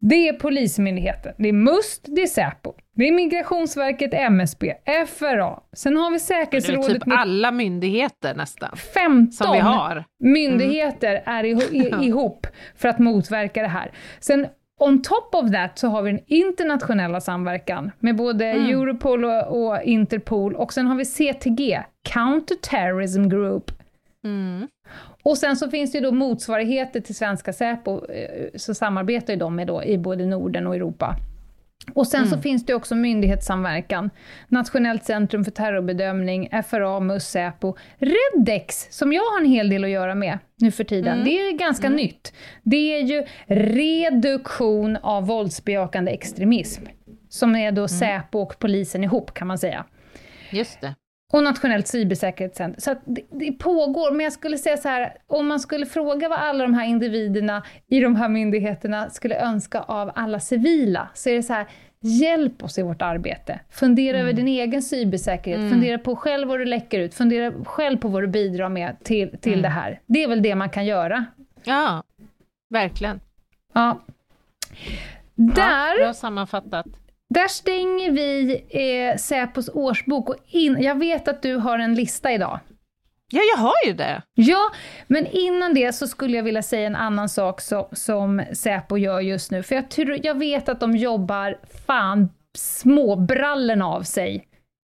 Det är Polismyndigheten, det är MUST, det är Säpo, det är Migrationsverket, MSB, FRA. Sen har vi Det är säkerhetsrådet typ med alla myndigheter nästan, 15 som vi har. myndigheter är iho- i- ihop för att motverka det här. Sen on top of that så har vi den internationella samverkan med både Europol och, och Interpol och sen har vi CTG, Counter Terrorism Group. Mm. Och sen så finns det ju då motsvarigheter till svenska Säpo, eh, så samarbetar ju de med då i både Norden och Europa. Och sen så finns det också myndighetssamverkan, Nationellt centrum för terrorbedömning, FRA, MUS, Säpo, Redex, som jag har en hel del att göra med nu för tiden. Det är ganska nytt. Det är ju reduktion av våldsbejakande extremism, som är då Säpo och polisen ihop kan man säga. Just det. Och Nationellt cybersäkerhetscenter. Så det, det pågår, men jag skulle säga så här, om man skulle fråga vad alla de här individerna i de här myndigheterna skulle önska av alla civila, så är det så här, hjälp oss i vårt arbete. Fundera över din egen cybersäkerhet, fundera på själv vad du läcker ut, fundera själv på vad du bidrar med till, till det här. Det är väl det man kan göra. Ja, verkligen. Ja. Ja, Där bra sammanfattat. Där stänger vi eh, Säpos årsbok och in, jag vet att du har en lista idag. Ja, jag har ju det. Ja, men innan det så skulle jag vilja säga en annan sak som, som Säpo gör just nu. För jag, tror, jag vet att de jobbar fan småbrallen av sig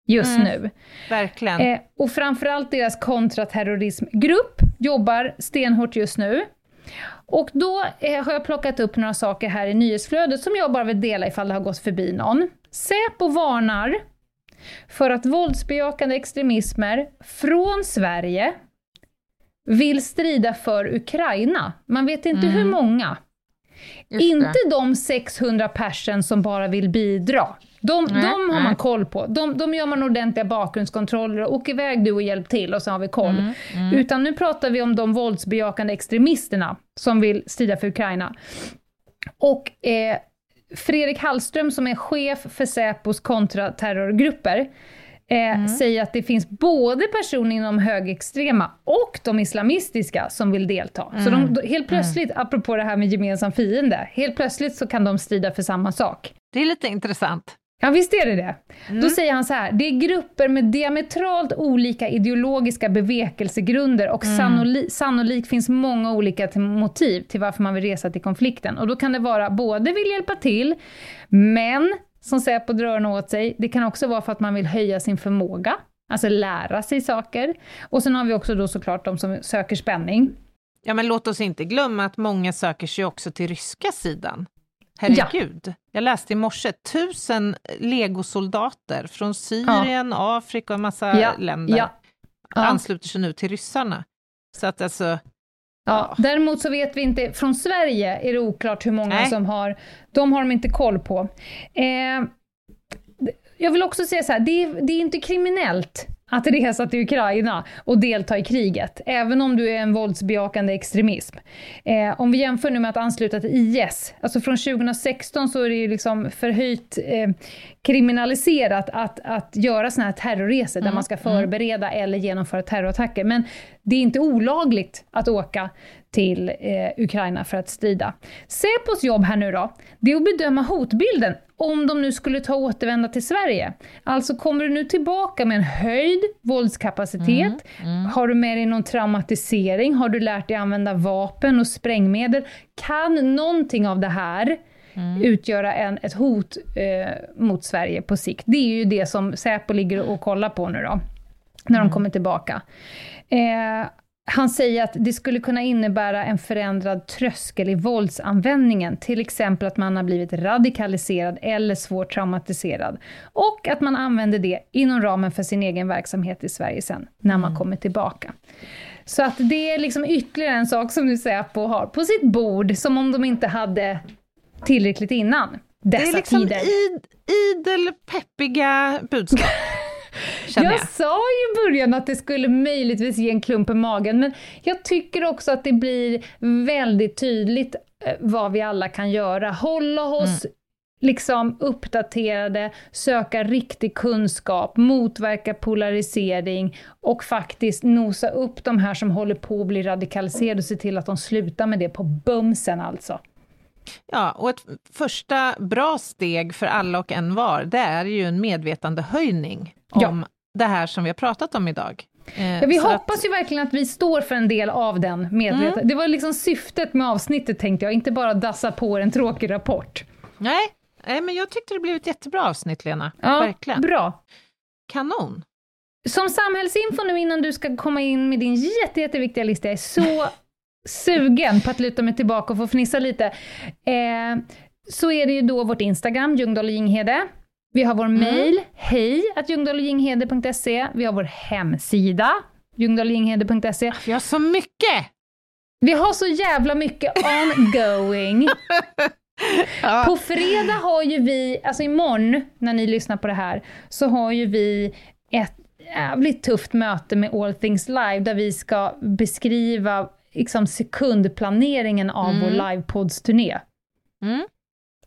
just nu. Verkligen. Eh, och framförallt deras kontraterrorismgrupp jobbar stenhårt just nu. Och då eh, har jag plockat upp några saker här i nyhetsflödet som jag bara vill dela ifall det har gått förbi någon. Säpo varnar för att våldsbejakande extremismer från Sverige vill strida för Ukraina. Man vet inte hur många. Just Inte det. de 600 personer som bara vill bidra. De, de har man koll på. De, de gör man ordentliga bakgrundskontroller och åk iväg du och hjälp till och så har vi koll. Mm, Utan nu pratar vi om de våldsbejakande extremisterna som vill strida för Ukraina. Och eh, Fredrik Hallström som är chef för Säpos kontraterrorgrupper eh, säger att det finns både personer inom högerextrema och de islamistiska som vill delta. Så de, de, helt plötsligt, apropå det här med gemensam fiende, helt plötsligt så kan de strida för samma sak. Det är lite intressant. Ja, visst är det det. Då säger han så här, det är grupper med diametralt olika ideologiska bevekelsegrunder och sannoli- sannolikt finns många olika till motiv till varför man vill resa till konflikten. Och då kan det vara både vill hjälpa till, men som Säpo drar öronen åt sig, det kan också vara för att man vill höja sin förmåga, alltså lära sig saker. Och sen har vi också då såklart de som söker spänning. Ja, men låt oss inte glömma att många söker sig också till ryska sidan. Herregud. Jag läste i morse, tusen legosoldater från Syrien, Afrika och en massa Ja, länder ja, ja. ansluter sig nu till ryssarna. Så att alltså, Ja, Ja. däremot så vet vi inte, från Sverige är det oklart hur många Nej. som har, de har de inte koll på. Eh, jag vill också säga så här, det är, det är inte kriminellt att resa till Ukraina och delta i kriget, även om du är en våldsbejakande extremism. Eh, om vi jämför nu med att ansluta till IS, alltså från 2016 så är det ju liksom förhöjt eh, kriminaliserat att, att göra sådana här terrorresor mm. där man ska mm. förbereda mm. eller genomföra terrorattacker. Men det är inte olagligt att åka till eh, Ukraina för att strida. Säpos jobb här nu då, det är att bedöma hotbilden om de nu skulle ta återvända till Sverige. Alltså kommer du nu tillbaka med en höjd våldskapacitet? Mm, mm. Har du med dig någon traumatisering? Har du lärt dig använda vapen och sprängmedel? Kan någonting av det här mm. utgöra en, ett hot eh, mot Sverige på sikt? Det är ju det som Säpo ligger och kollar på nu då, när de mm. kommer tillbaka. Eh, han säger att det skulle kunna innebära en förändrad tröskel i våldsanvändningen, till exempel att man har blivit radikaliserad eller svårt traumatiserad. Och att man använder det inom ramen för sin egen verksamhet i Sverige sen, när man mm. kommer tillbaka. Så att det är liksom ytterligare en sak som nu Säpo har på sitt bord, som om de inte hade tillräckligt innan dessa tider. Det är liksom tider. Id, idel peppiga budskap. *laughs* jag, jag sa ju i början att det skulle möjligtvis ge en klump i magen, men jag tycker också att det blir väldigt tydligt eh, vad vi alla kan göra. Hålla oss mm. liksom uppdaterade, söka riktig kunskap, motverka polarisering och faktiskt nosa upp de här som håller på att bli radikaliserade och se till att de slutar med det på bumsen alltså. Ja, och ett första bra steg för alla och en var, det är ju en medvetandehöjning om ja. det här som vi har pratat om idag. Eh, ja, vi hoppas att... ju verkligen att vi står för en del av den medvetenheten. Mm. Det var liksom syftet med avsnittet tänkte jag, inte bara dassa på en tråkig rapport. Nej, nej men jag tyckte det blev ett jättebra avsnitt Lena, ja, verkligen. Bra. Kanon. Som samhällsinfo nu innan du ska komma in med din jätte, jätteviktiga lista, jag är så sugen på att luta mig tillbaka och få fnissa lite, eh, så är det ju då vårt Instagram, Ljungdahl och Ginghede. Vi har vår mm. mail, hej att ljungdahloginghede.se. Vi har vår hemsida, ljungdahloginghede.se. Vi har så mycket! Vi har så jävla mycket ongoing. *laughs* ja. På fredag har ju vi, alltså imorgon när ni lyssnar på det här, så har ju vi ett jävligt tufft möte med All Things Live, där vi ska beskriva liksom sekundplaneringen av mm. vår livepoddsturné. Mm.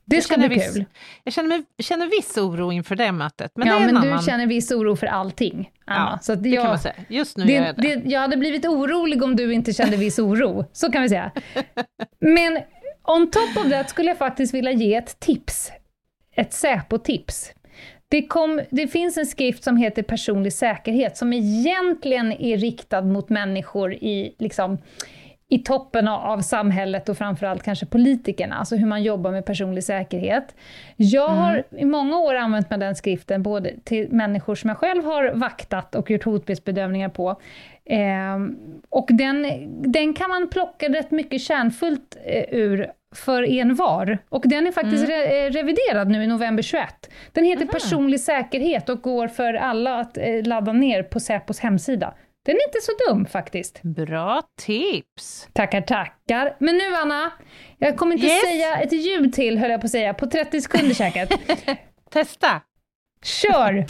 Det ska bli viss, kul. Jag känner, mig, känner viss oro inför det mötet. Men, ja, det är men annan... du känner viss oro för allting, Anna. Ja, så det jag, kan man säga. Just nu det, gör jag det. det. Jag hade blivit orolig om du inte kände viss oro, så kan vi säga. *laughs* Men on top of that skulle jag faktiskt vilja ge ett tips. Ett Säpo-tips. Det, kom, det finns en skrift som heter Personlig säkerhet, som egentligen är riktad mot människor i liksom, i toppen av samhället och framförallt kanske politikerna, alltså hur man jobbar med personlig säkerhet. Jag mm. har i många år använt mig den skriften, både till människor som jag själv har vaktat och gjort hotbildsbedömningar på. Eh, och den, den kan man plocka rätt mycket kärnfullt eh, ur för en var. Och den är faktiskt mm. re reviderad nu i november 21. Den heter mm. Personlig säkerhet och går för alla att eh, ladda ner på Säpos hemsida. Den är inte så dum faktiskt. Bra tips! Tackar, tackar. Men nu Anna, jag kommer inte yes. säga ett ljud till höll jag på att säga, på 30 sekunder säkert. *laughs* Testa! Kör!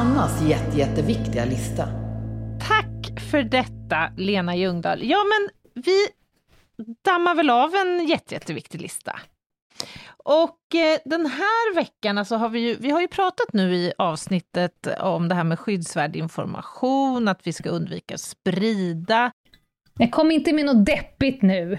Annas jätte, jätteviktiga lista. Tack för detta, Lena Ljungdahl. Ja, men vi dammar väl av en jätte, jätteviktig lista. Och eh, den här veckan alltså har vi ju, vi har ju pratat nu i avsnittet om det här med skyddsvärd information, att vi ska undvika sprida. Jag kom inte med något deppigt nu.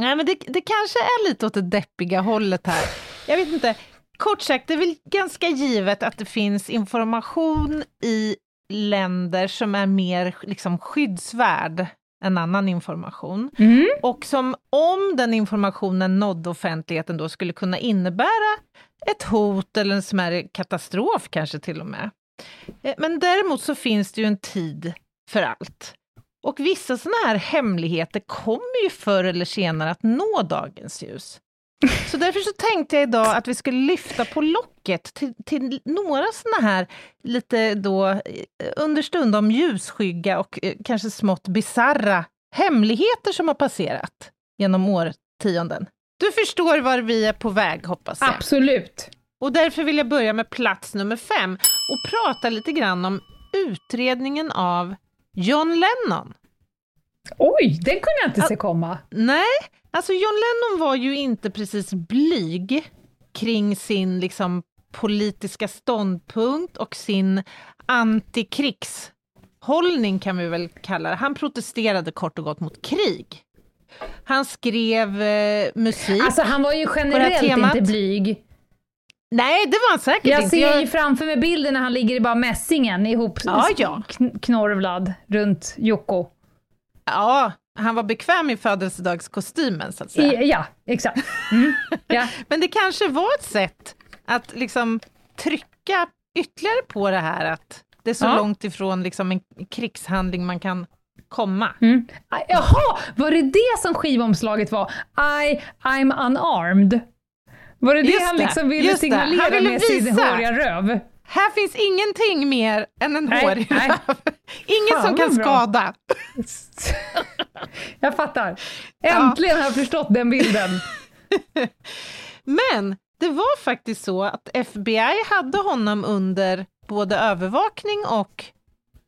Nej, men det, det kanske är lite åt det deppiga hållet här. Jag vet inte. Kort sagt, det är väl ganska givet att det finns information i länder som är mer liksom skyddsvärd en annan information. Mm. Och som om den informationen nådde offentligheten då skulle kunna innebära ett hot eller en smärre katastrof kanske till och med. Eh, men däremot så finns det ju en tid för allt. Och vissa sådana här hemligheter kommer ju förr eller senare att nå dagens ljus. Så därför så tänkte jag idag att vi skulle lyfta på locket till, till några sådana här lite då eh, understundom ljusskygga och eh, kanske smått bizarra hemligheter som har passerat genom årtionden. Du förstår var vi är på väg, hoppas jag. Absolut. Och därför vill jag börja med plats nummer fem och prata lite grann om utredningen av John Lennon. Oj, den kunde jag inte se komma. Nej, alltså John Lennon var ju inte precis blyg kring sin liksom politiska ståndpunkt och sin antikrigshållning kan vi väl kalla det. Han protesterade kort och gott mot krig. Han skrev eh, musik. Alltså han var ju generellt inte blyg. Nej, det var han säkert jag inte. Jag ser ju framför mig bilden när han ligger i bara mässingen ihop ja, ja. knorvlad runt Jocko. Ja, han var bekväm i födelsedagskostymen så att säga. I, ja, exakt. Mm. Ja. *laughs* Men det kanske var ett sätt att liksom trycka ytterligare på det här att det är så ja. långt ifrån liksom en krigshandling man kan komma. Mm. Jaha, var det det som skivomslaget var? I, I'm unarmed? Var det det han liksom ville signalera med sin håriga röv? Här finns ingenting mer än en nej, hårig nej. röv. *laughs* Ingen Fan, som kan bra. skada. *laughs* jag fattar. Äntligen ja. har jag förstått den bilden. *laughs* Men det var faktiskt så att FBI hade honom under både övervakning och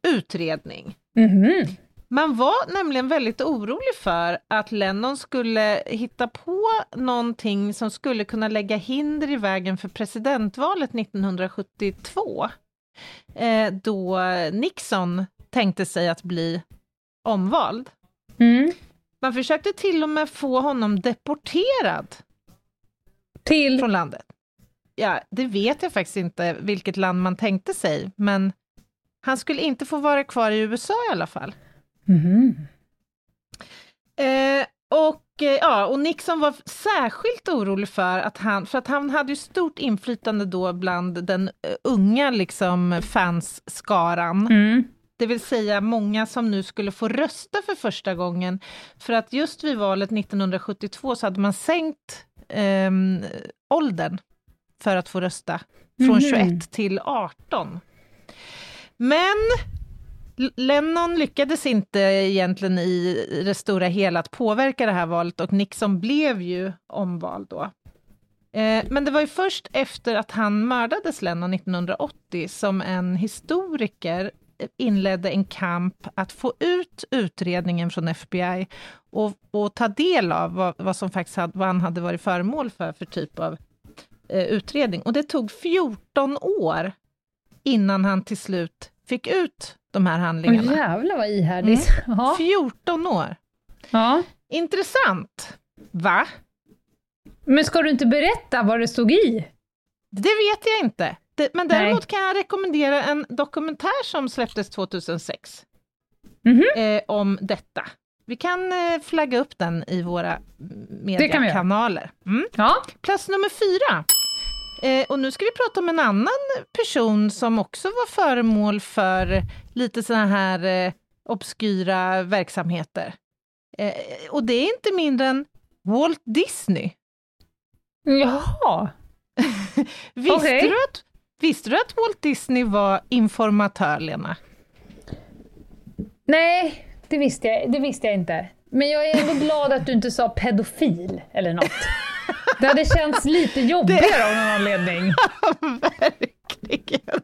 utredning. Mm -hmm. Man var nämligen väldigt orolig för att Lennon skulle hitta på någonting som skulle kunna lägga hinder i vägen för presidentvalet 1972. Eh, då Nixon tänkte sig att bli omvald. Mm. Man försökte till och med få honom deporterad till från landet. Ja, det vet jag faktiskt inte vilket land man tänkte sig, men han skulle inte få vara kvar i USA i alla fall. Mm. Eh, och, eh, ja, och Nixon var särskilt orolig för att han, för att han hade ju stort inflytande då bland den uh, unga liksom fansskaran. Mm. Det vill säga många som nu skulle få rösta för första gången. För att just vid valet 1972 så hade man sänkt eh, åldern för att få rösta från mm. 21 till 18. Men Lennon lyckades inte egentligen i det stora hela att påverka det här valet och Nixon blev ju omvald då. Eh, men det var ju först efter att han mördades, Lennon, 1980, som en historiker inledde en kamp att få ut utredningen från FBI och, och ta del av vad, vad som faktiskt hade, vad han hade varit föremål för för typ av eh, utredning. Och det tog 14 år innan han till slut fick ut de här handlingarna. Åh jävlar vad ihärdigt. Mm. *laughs* 14 år. Ja. Intressant, va? Men ska du inte berätta vad det stod i? Det vet jag inte. Men däremot Nej. kan jag rekommendera en dokumentär som släpptes 2006 mm -hmm. eh, om detta. Vi kan eh, flagga upp den i våra mediekanaler. Mm. Ja. Plats nummer fyra. Eh, och nu ska vi prata om en annan person som också var föremål för lite sådana här eh, obskyra verksamheter. Eh, och det är inte mindre än Walt Disney. Jaha! *laughs* visste, okay. du att, visste du att Walt Disney var informatör, Lena? Nej, det visste, jag, det visste jag inte. Men jag är ändå glad att du inte sa pedofil eller något. *laughs* Det hade känts lite jobbigare det... av någon anledning. *laughs* Verkligen.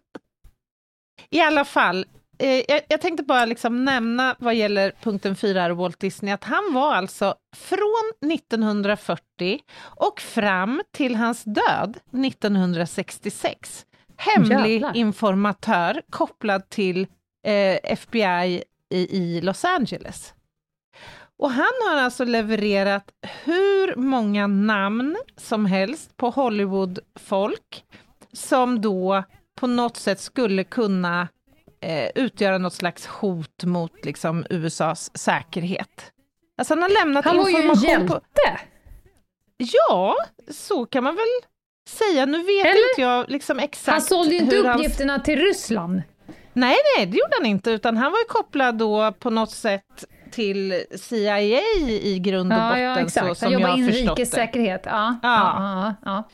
I alla fall, eh, jag, jag, tänkte bara liksom nämna vad gäller punkten 4 här, Walt Disney, att han var alltså från 1940 och fram till hans död 1966 hemlig Jävlar. informatör kopplad till eh, FBI i, i Los Angeles. Och han har alltså levererat hur många namn som helst på Hollywood-folk som då på något sätt skulle kunna eh, utgöra något slags hot mot liksom, USAs säkerhet. Alltså han har lämnat han information... Han var ju en hjälte! På... Ja, så kan man väl säga. Nu vet Eller? inte jag liksom exakt Han sålde ju inte uppgifterna hans... till Ryssland. Nej, nej, det gjorde han inte, utan han var ju kopplad då på något sätt till CIA i grund och ja, botten. Ja, exakt. Så, som han jobbar inrikessäkerhet. Ja. Ja. Ja.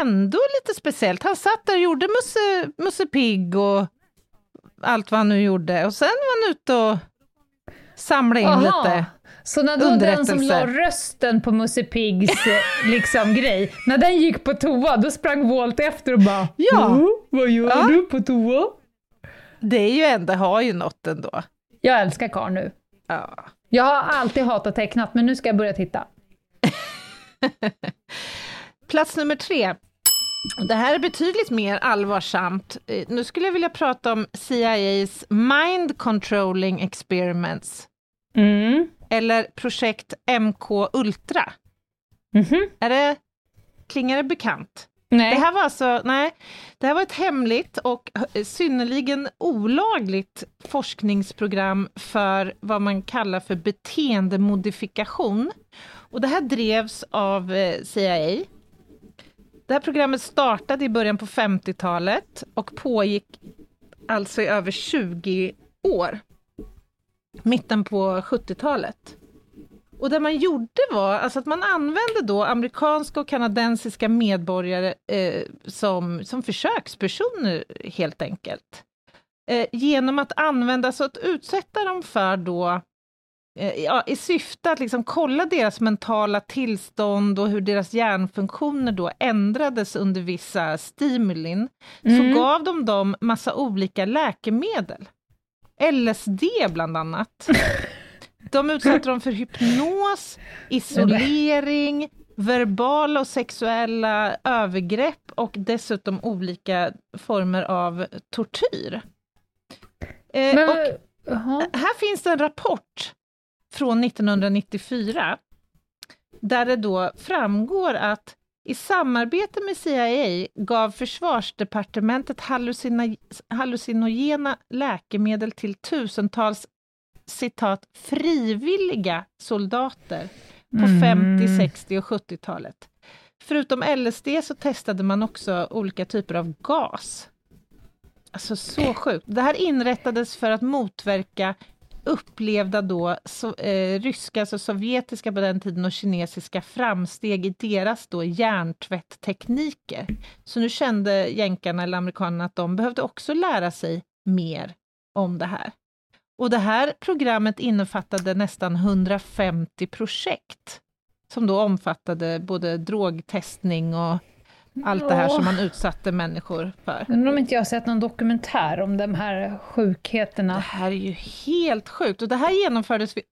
Ändå lite speciellt. Han satt där och gjorde Musse, Musse Pigg och allt vad han nu gjorde. Och sen var han ute och samlade in Aha. lite Så när då den som la rösten på Musse Piggs liksom, *laughs* grej, när den gick på toa, då sprang Walt efter och bara Ja. vad gör Ja. du på toa? Det är ju ändå, har ju något ändå. Jag älskar karl nu. Ja. Jag har alltid hatat tecknat, men nu ska jag börja titta. *laughs* Plats nummer tre. Det här är betydligt mer allvarsamt. Eh, Nu skulle jag vilja prata om CIAs Mind Controlling Experiments, Mm. eller projekt MK Ultra. Mhm. Är det, klingar det bekant? Nej. Det här var alltså, nej, det här var ett hemligt och eh, synnerligen olagligt forskningsprogram för vad man kallar för beteendemodifikation. Och det här drevs av eh, CIA. Det här programmet startade i början på 50-talet och pågick alltså i över 20 år. Mitten på 70-talet. Och det man gjorde var alltså att man använde då amerikanska och kanadensiska medborgare eh, som, som försökspersoner helt enkelt. Eh, genom att använda, så att utsätta dem för då eh, ja, i syfte att liksom kolla deras mentala tillstånd och hur deras hjärnfunktioner då ändrades under vissa stimulin, Mm. så gav de dem massa olika läkemedel. LSD bland annat. *laughs* De utsatte dem för hypnos, isolering, verbala och sexuella övergrepp och dessutom olika former av tortyr. Eh, Men, och här finns en rapport från 1994 där det då framgår att i samarbete med CIA gav försvarsdepartementet hallucina, hallucinogena läkemedel till tusentals citat frivilliga soldater på Mm. 50, 60 och 70-talet. Förutom LSD så testade man också olika typer av gas. Alltså så sjukt. Det här inrättades för att motverka upplevda då så, eh, ryska, alltså sovjetiska på den tiden och kinesiska framsteg i deras då hjärntvätttekniker. Så nu kände jänkarna eller amerikanerna att de behövde också lära sig mer om det här. Och det här programmet innefattade nästan 150 projekt som då omfattade både drogtestning och allt det här som man utsatte människor för. Undrar om inte jag har sett någon dokumentär om de här Det sjukheterna. här är ju helt sjukt och det här genomfördes vid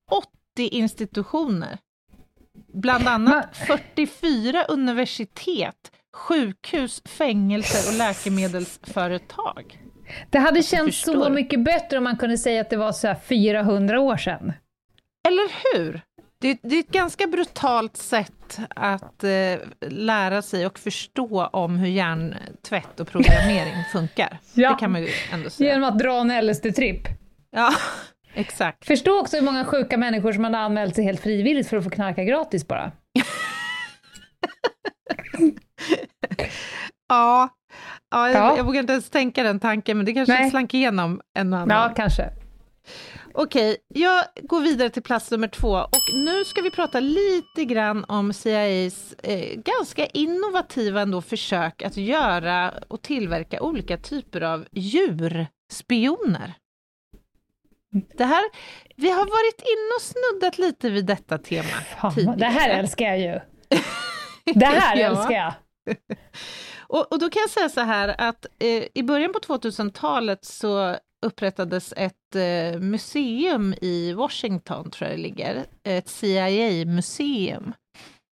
80 institutioner. Bland annat 44 universitet, sjukhus, fängelser och läkemedelsföretag. Det hade känts så mycket bättre om man kunde säga att det var så här 400 år sedan. Eller hur? Det, det är ett ganska brutalt sätt att eh, lära sig och förstå om hur hjärntvätt och programmering *laughs* funkar. Ja. Det kan man ju ändå säga. Genom att dra en LSD-tripp. Ja, *laughs* exakt. Förstå också hur många sjuka människor som hade anmält sig helt frivilligt för att få knarka gratis bara. *laughs* Ja, ja, jag, Ja. jag vågar inte ens tänka den tanken, men det kanske Nej. slank igenom en och annan. Ja, kanske. Okej, jag går vidare till plats nummer två och nu ska vi prata lite grann om CIAs eh, ganska innovativa ändå försök att göra och tillverka olika typer av djurspioner. Det här, vi har varit inne och snuddat lite vid detta tema Fan, tidigare. det här älskar jag ju. *laughs* Det här Ja. älskar jag. Och, och då kan jag säga så här att eh, i början på 2000-talet så upprättades ett eh, museum i Washington, tror jag det ligger, ett CIA-museum,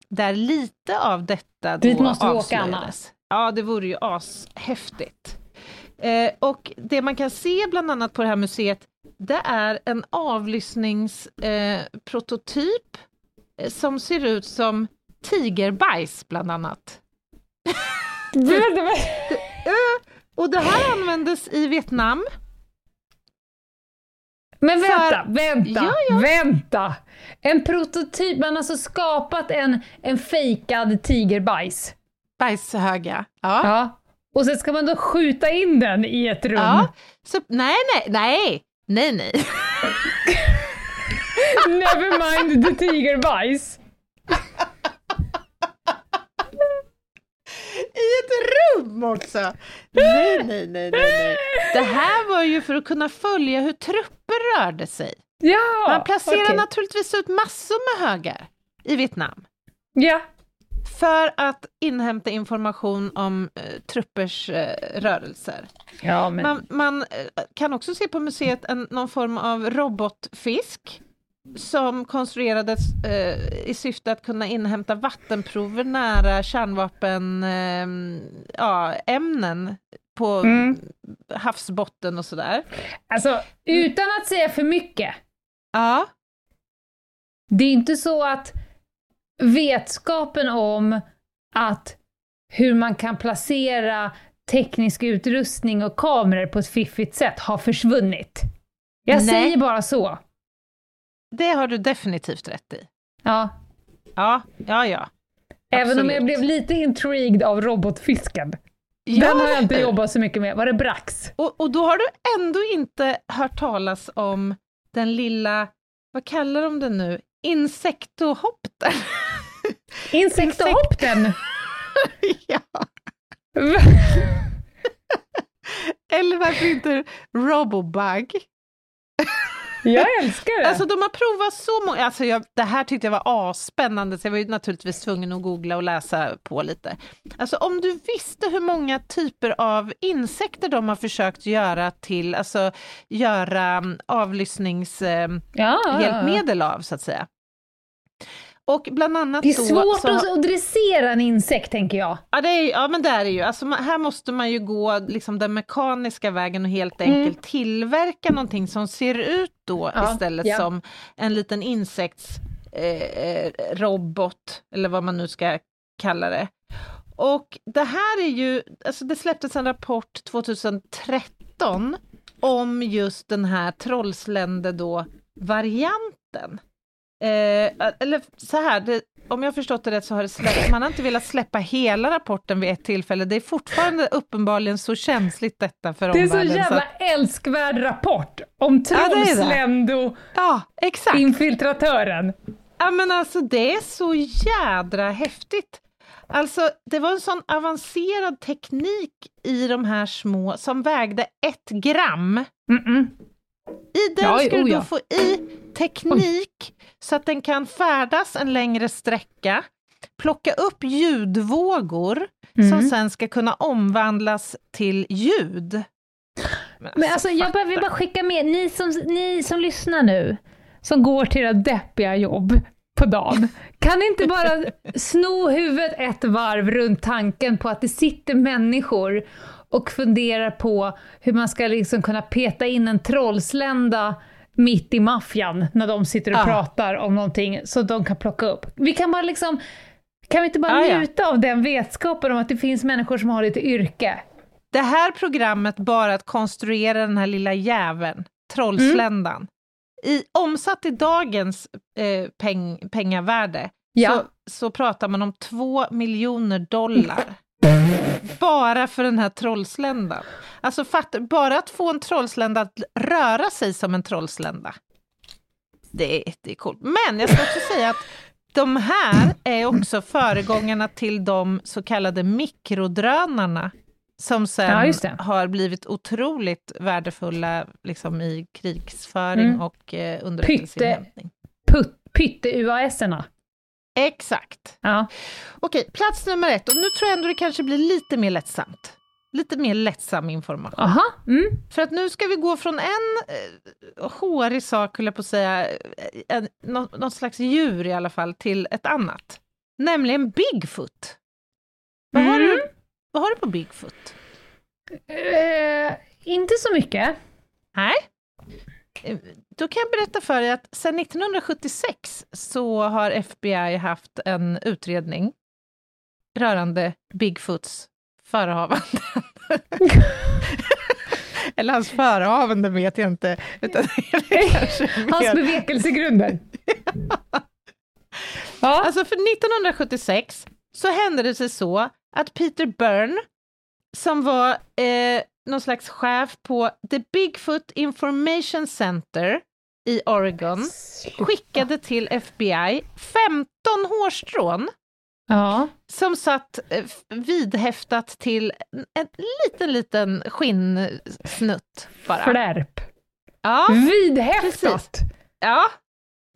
där lite av detta då Dit måste vi åka, Anna. avslöjades. Ja, det vore ju ashäftigt. Eh, och det man kan se bland annat på det här museet, det är en avlyssningsprototyp eh, eh, som ser ut som tigerbajs, bland annat. *laughs* Vänta, vänta. Och det här användes i Vietnam. Men För- vänta, vänta, Ja, ja. vänta! En prototyp, man har alltså skapat en, en fejkad tigerbajs. Bajshöga. Ja. Ja. Och sen ska man då skjuta in den i ett rum. ja. Så, nej, nej, nej, nej, nej. *laughs* Never mind the tigerbajs. *laughs* *laughs* I ett rum också! Nej, nej, nej, nej, nej. Det här var ju för att kunna följa hur trupper rörde sig. Ja! Man placerar okej. naturligtvis ut massor med högar i Vietnam Ja. för att inhämta information om eh, truppers eh, rörelser. Ja, men... Man, man eh, kan också se på museet en, någon form av robotfisk som konstruerades eh, i syfte att kunna inhämta vattenprover nära kärnvapen, eh, ja, ämnen på Mm. havsbotten och sådär. Alltså, utan att säga för mycket. Ja, Det är inte så att vetskapen om att hur man kan placera teknisk utrustning och kameror på ett fiffigt sätt har försvunnit. Jag Nej. säger bara så. Det har du definitivt rätt i. Ja. Ja, ja, ja. Även om jag Absolut. blev lite intrigued av robotfisken. Ja, Den har jag inte jobbat så mycket med. Var det Brax? Och, och då har du ändå inte hört talas om den lilla, vad kallar de den nu, insektohopten? *laughs* Insektohopten! *laughs* ja. *laughs* Eller varför inte Robobug? Jag älskar det! Alltså de har provat så många, alltså jag, det här tyckte jag var asspännande så jag var ju naturligtvis tvungen att googla och läsa på lite. Alltså om du visste hur många typer av insekter de har försökt göra till, alltså göra mm, avlyssningshjälpmedel ja, ja, av så att säga. Och bland annat Det är då, svårt så, att, dressera en insekt, tänker jag. Ja, det är, ja men det är det ju. Alltså, här måste man ju gå liksom, den mekaniska vägen och helt Mm. enkelt tillverka någonting som ser ut då Ja, istället ja. som en liten insektsrobot, eh, robot, eller vad man nu ska kalla det. Och det här är ju, alltså det släpptes en rapport 2013 om just den här Trollslände då varianten. Eh, eller så här, det, om jag förstått det rätt så har det släppt, man har inte velat släppa hela rapporten vid ett tillfälle. Det är fortfarande uppenbarligen så känsligt detta för Det är så omvärlden. jävla att- älskvärd rapport om Ja, det. Trollsländo-infiltratören. ja, exakt. Ja men alltså det är så jädra häftigt. Alltså det var en sån avancerad teknik i de här små som vägde ett gram. Mm-mm. I den Ja, ska oh du då få i teknik så att den kan färdas en längre sträcka, plocka upp ljudvågor som Mm. sen ska kunna omvandlas till ljud. Men alltså, jag bara, vill bara skicka med, ni som, ni som lyssnar nu, som går till era deppiga jobb på dagen, kan inte bara *laughs* sno huvudet ett varv runt tanken på att det sitter människor och funderar på hur man ska liksom kunna peta in en trollslända mitt i maffian när de sitter och Ja. pratar om någonting så de kan plocka upp. Vi kan bara liksom, kan vi inte bara Ja, ja. njuta av den vetskapen om att det finns människor som har lite yrke? Det här programmet bara att konstruera den här lilla jäveln, Trollsländan, i, omsatt i dagens eh, peng, pengavärde Ja. så, så pratar man om två miljoner dollar. *laughs* bara för den här trollsländan. Alltså fatt, bara att få en trollslända att röra sig som en trollslända. Det, är- det är coolt. Men jag ska också säga att de här är också föregångarna till de så kallade mikrodrönarna som sen Ja, har blivit otroligt värdefulla liksom, i krigsföring Mm. och eh, underrättelseinhämtning. Pytte-UAS-erna. Exakt. Ja. Okej, plats nummer ett. Och nu tror jag ändå det kanske blir lite mer lättsamt. Lite mer lättsam information. Aha. Mm. För att nu ska vi gå från en eh, hårig sak, höll jag på att säga, eh, en, nå, något slags djur i alla fall, till ett annat. Nämligen Bigfoot. Vad, har, Mm. du, vad har du på Bigfoot? Eh, inte så mycket. Nej. Då kan jag berätta för dig att sedan 1976 så har FBI haft en utredning rörande Bigfoots förehavanden. *laughs* Eller hans förehavanden vet jag inte. Utan *laughs* Hans bevekelsegrunder. *laughs* ja. Alltså för 1976 så hände det sig så att Peter Byrne, som var eh, någon slags chef på The Bigfoot Information Center i Oregon, skickade till FBI 15 hårstrån Ja. som satt eh, vidhäftat till en, en liten, liten skinnsnutt bara. Flärp. Ja, Vidhäftat. Ja,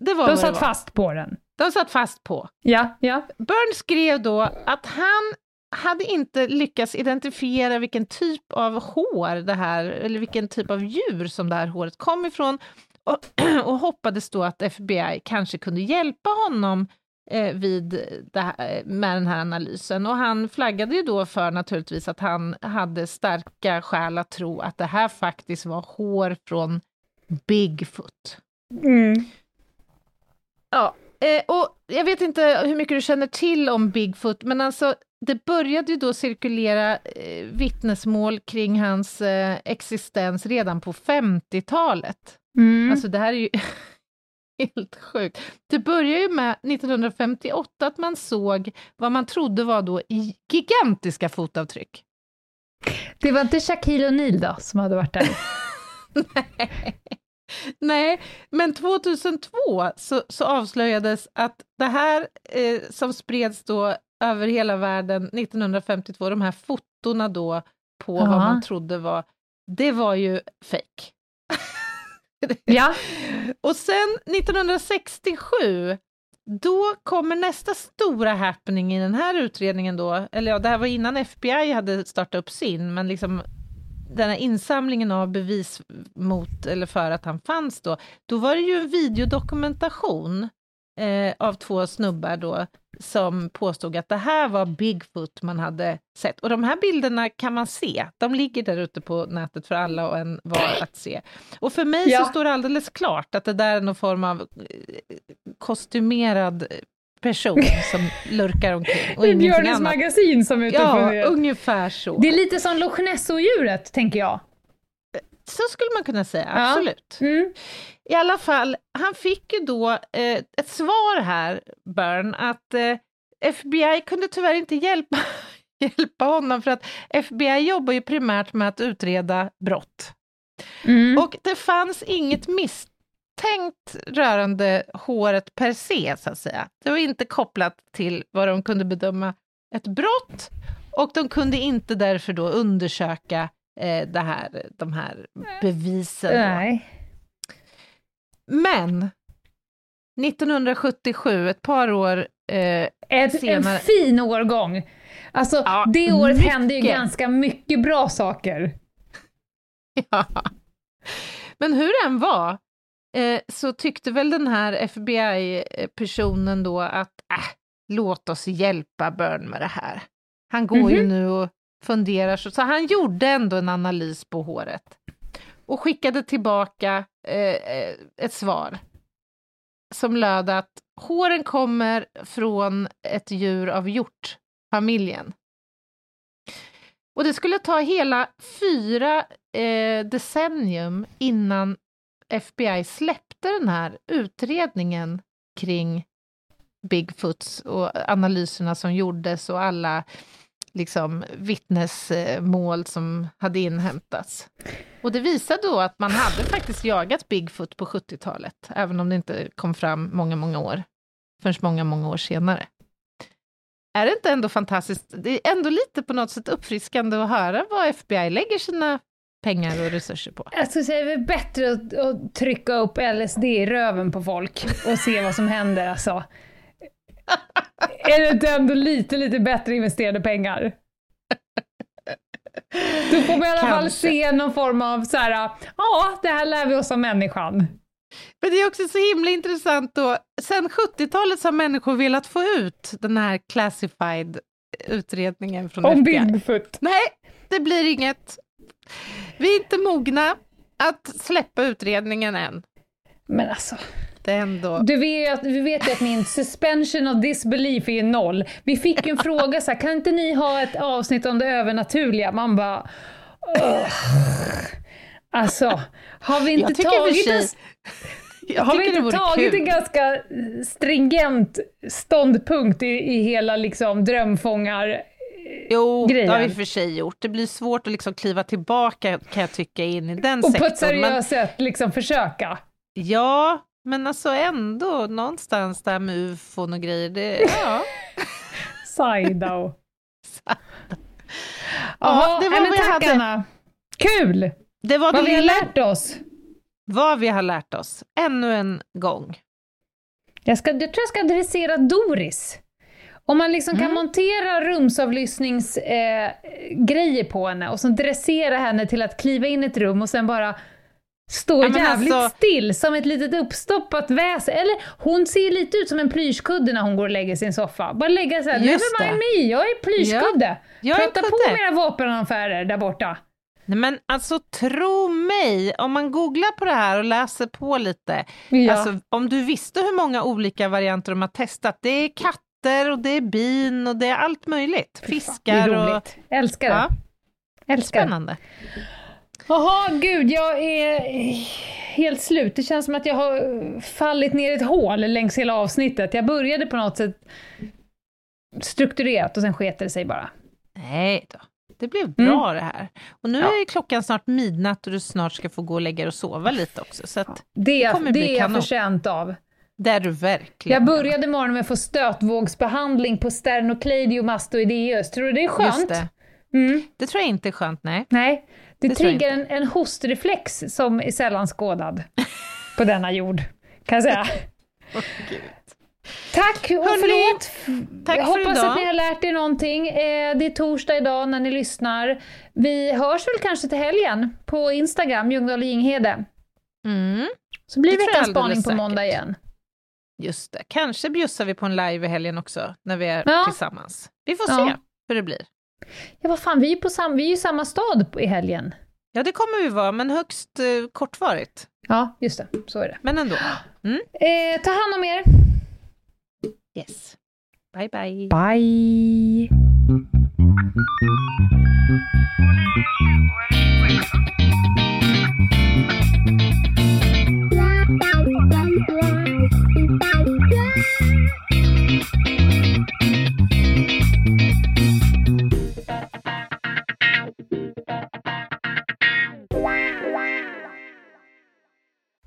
det var De satt var. fast på den. De satt fast på. Ja, ja. Burns skrev då att han hade inte lyckats identifiera vilken typ av hår det här, eller vilken typ av djur som det här håret kom ifrån och, *clears throat* och hoppades då att FBI kanske kunde hjälpa honom eh, vid här, med den här analysen. Och han flaggade ju då för naturligtvis att han hade starka skäl att tro att det här faktiskt var hår från Bigfoot. Mm. Ja, eh, och jag vet inte hur mycket du känner till om Bigfoot, men alltså det började ju då cirkulera eh, vittnesmål kring hans eh, existens redan på 50-talet. Mm. Alltså det här är ju *laughs* helt sjukt. Det började ju med 1958 att man såg vad man trodde var då gigantiska fotavtryck. det var inte Shaquille O'Neal då, som hade varit där? *laughs* Nej, men 2002 så, så avslöjades att det här eh, som spreds då över hela världen 1952, de här fotona då på Ja. vad man trodde var, det var ju fake. *laughs* ja. Och sen 1967, då kommer nästa stora happening i den här utredningen då, eller ja, det här var innan FBI hade startat upp sin, men liksom den här insamlingen av bevis mot, eller för att han fanns då, då var det ju en videodokumentation eh, av två snubbar då, som påstod att det här var Bigfoot man hade sett. Och de här bilderna kan man se, de ligger där ute på nätet för alla och en var att se. Och för mig Ja. så står det alldeles klart att det där är någon form av eh, kostymerad person som *laughs* lurkar omkring och ingenting Björnes annat. magasin som är ute Ja, ungefär så. Det är lite som Loch Ness-odjuret, tänker jag. Så skulle man kunna säga, Ja. absolut. Mm. I alla fall, han fick ju då eh, ett svar här, Byrne, att eh, FBI kunde tyvärr inte hjälpa, *laughs* hjälpa honom för att FBI jobbar ju primärt med att utreda brott. Mm. Och det fanns inget misstänkt rörande håret per se, så att säga. Det var inte kopplat till vad de kunde bedöma ett brott och de kunde inte därför då undersöka eh, det här, de här bevisen. Nej. Men 1977, ett par år eh, Ett, Senare. en fin årgång. Alltså, Ja, det året mycket. hände ju ganska mycket bra saker. *laughs* Ja. Men hur det än var, eh, så tyckte väl den här FBI-personen då att äh, låt oss hjälpa Byrne med det här. Han går ju Mhm. nu och funderar, så, så han gjorde ändå en analys på håret. Och skickade tillbaka eh, eh, ett svar. Som löd att håren kommer från ett djur av hjortfamiljen. Och det skulle ta hela fyra eh, decennium innan FBI släppte den här utredningen kring Bigfoots och analyserna som gjordes och alla liksom, vittnesmål som hade inhämtats. Och det visade då att man hade faktiskt jagat Bigfoot på 70-talet, även om det inte kom fram många, många år, förrän många, många år senare. Är det inte ändå fantastiskt? Det är ändå lite på något sätt uppfriskande att höra vad FBI lägger sina pengar och resurser på. Jag skulle säga det är bättre att, att trycka upp LSD i röven på folk och se vad som händer alltså. *laughs* Är det inte ändå lite, lite bättre investerade pengar? Då får man i alla fall se någon form av så här, ja, det här lär vi oss av människan. Men det är också så himla intressant då, sen 70-talet så har människor velat få ut den här classified utredningen från Om FBI. Bigfoot. Nej, det blir inget. Vi är inte mogna att släppa utredningen än. Men alltså, Är ändå... du vet, vi vet ju att min suspension of disbelief är noll. Vi fick ju en *laughs* fråga så här, kan inte ni ha ett avsnitt om det övernaturliga? Man bara... "Ugh." Alltså, har vi inte och tagit sig- en *laughs* Jag Har vi inte tagit kul. en ganska stringent ståndpunkt i, i hela liksom drömfångar... Jo, det har vi grejen? och för sig gjort. Det blir svårt att liksom kliva tillbaka kan jag tycka in i den Och på ett sektorn. Men, seriöst sätt liksom försöka. ja, men alltså ändå någonstans där med ufon och grejer. Det, ja. Ja, *laughs* Jaha, det var nej, vad jag hade. Anna. Kul! Det var Vad det vi har lärt oss. vad vi har lärt oss ännu en gång. Jag, ska, jag tror jag ska adressera Doris. Om man liksom kan Mm. montera rumsavlyssningsgrejer eh, på henne och så dressera henne till att kliva in i ett rum och sen bara stå Ja, jävligt alltså- still som ett litet uppstoppat väsen. Eller hon ser lite ut som en plyschkudde när hon går och lägger sin soffa. Bara lägga såhär, Just never mind me, jag är plyschkudde. Jag är Prata på med era vapenaffärer där borta. Nej, men alltså tro mig, om man googlar på det här och läser på lite, Ja. alltså, om du visste hur många olika varianter de har testat, det är katter och det är bin och det är allt möjligt. det är Fiskar och... roligt. Älskar det. Ja, Älskar spännande. Jaha, gud, jag är helt slut. Det känns som att jag har fallit ner i ett hål längs hela avsnittet. Jag började på något sätt strukturerat och sen sket det sig bara. Nej då, det blev Mm. bra det här. Och nu Ja. är klockan snart midnatt och du snart ska få gå och lägga dig och sova lite också. Så att, Det är, kommer bli det är jag förtjänt av. det är du verkligen. Jag började morgonen med att få stötvågsbehandling på sternocleidomastoideus. Tror du det är skönt? Just det. Mm. det tror jag inte är skönt, nej. Nej, det, Det triggar en, en hostreflex som är sällan skådad på denna jord, kan jag säga. *laughs* Tack och Hörni, förlåt. tack jag för hoppas idag. att ni har lärt er någonting. Eh, det är torsdag idag när ni lyssnar. Vi hörs väl kanske till helgen på Instagram, Ljungdahl och Ginghede. Mm, Så blir Det veckans spaning på måndag säkert. igen. just det. Kanske bjussar vi på en live i helgen också, när vi är Ja. tillsammans. Vi får Ja. se hur det blir. Ja, vad fan, vi är, på sam- vi är ju i samma stad på- i helgen. Ja, det kommer vi vara, men högst eh, kortvarigt. Ja, just det. Så är det. Men ändå. Eh, ta hand om er. Yes. Bye, bye. Bye!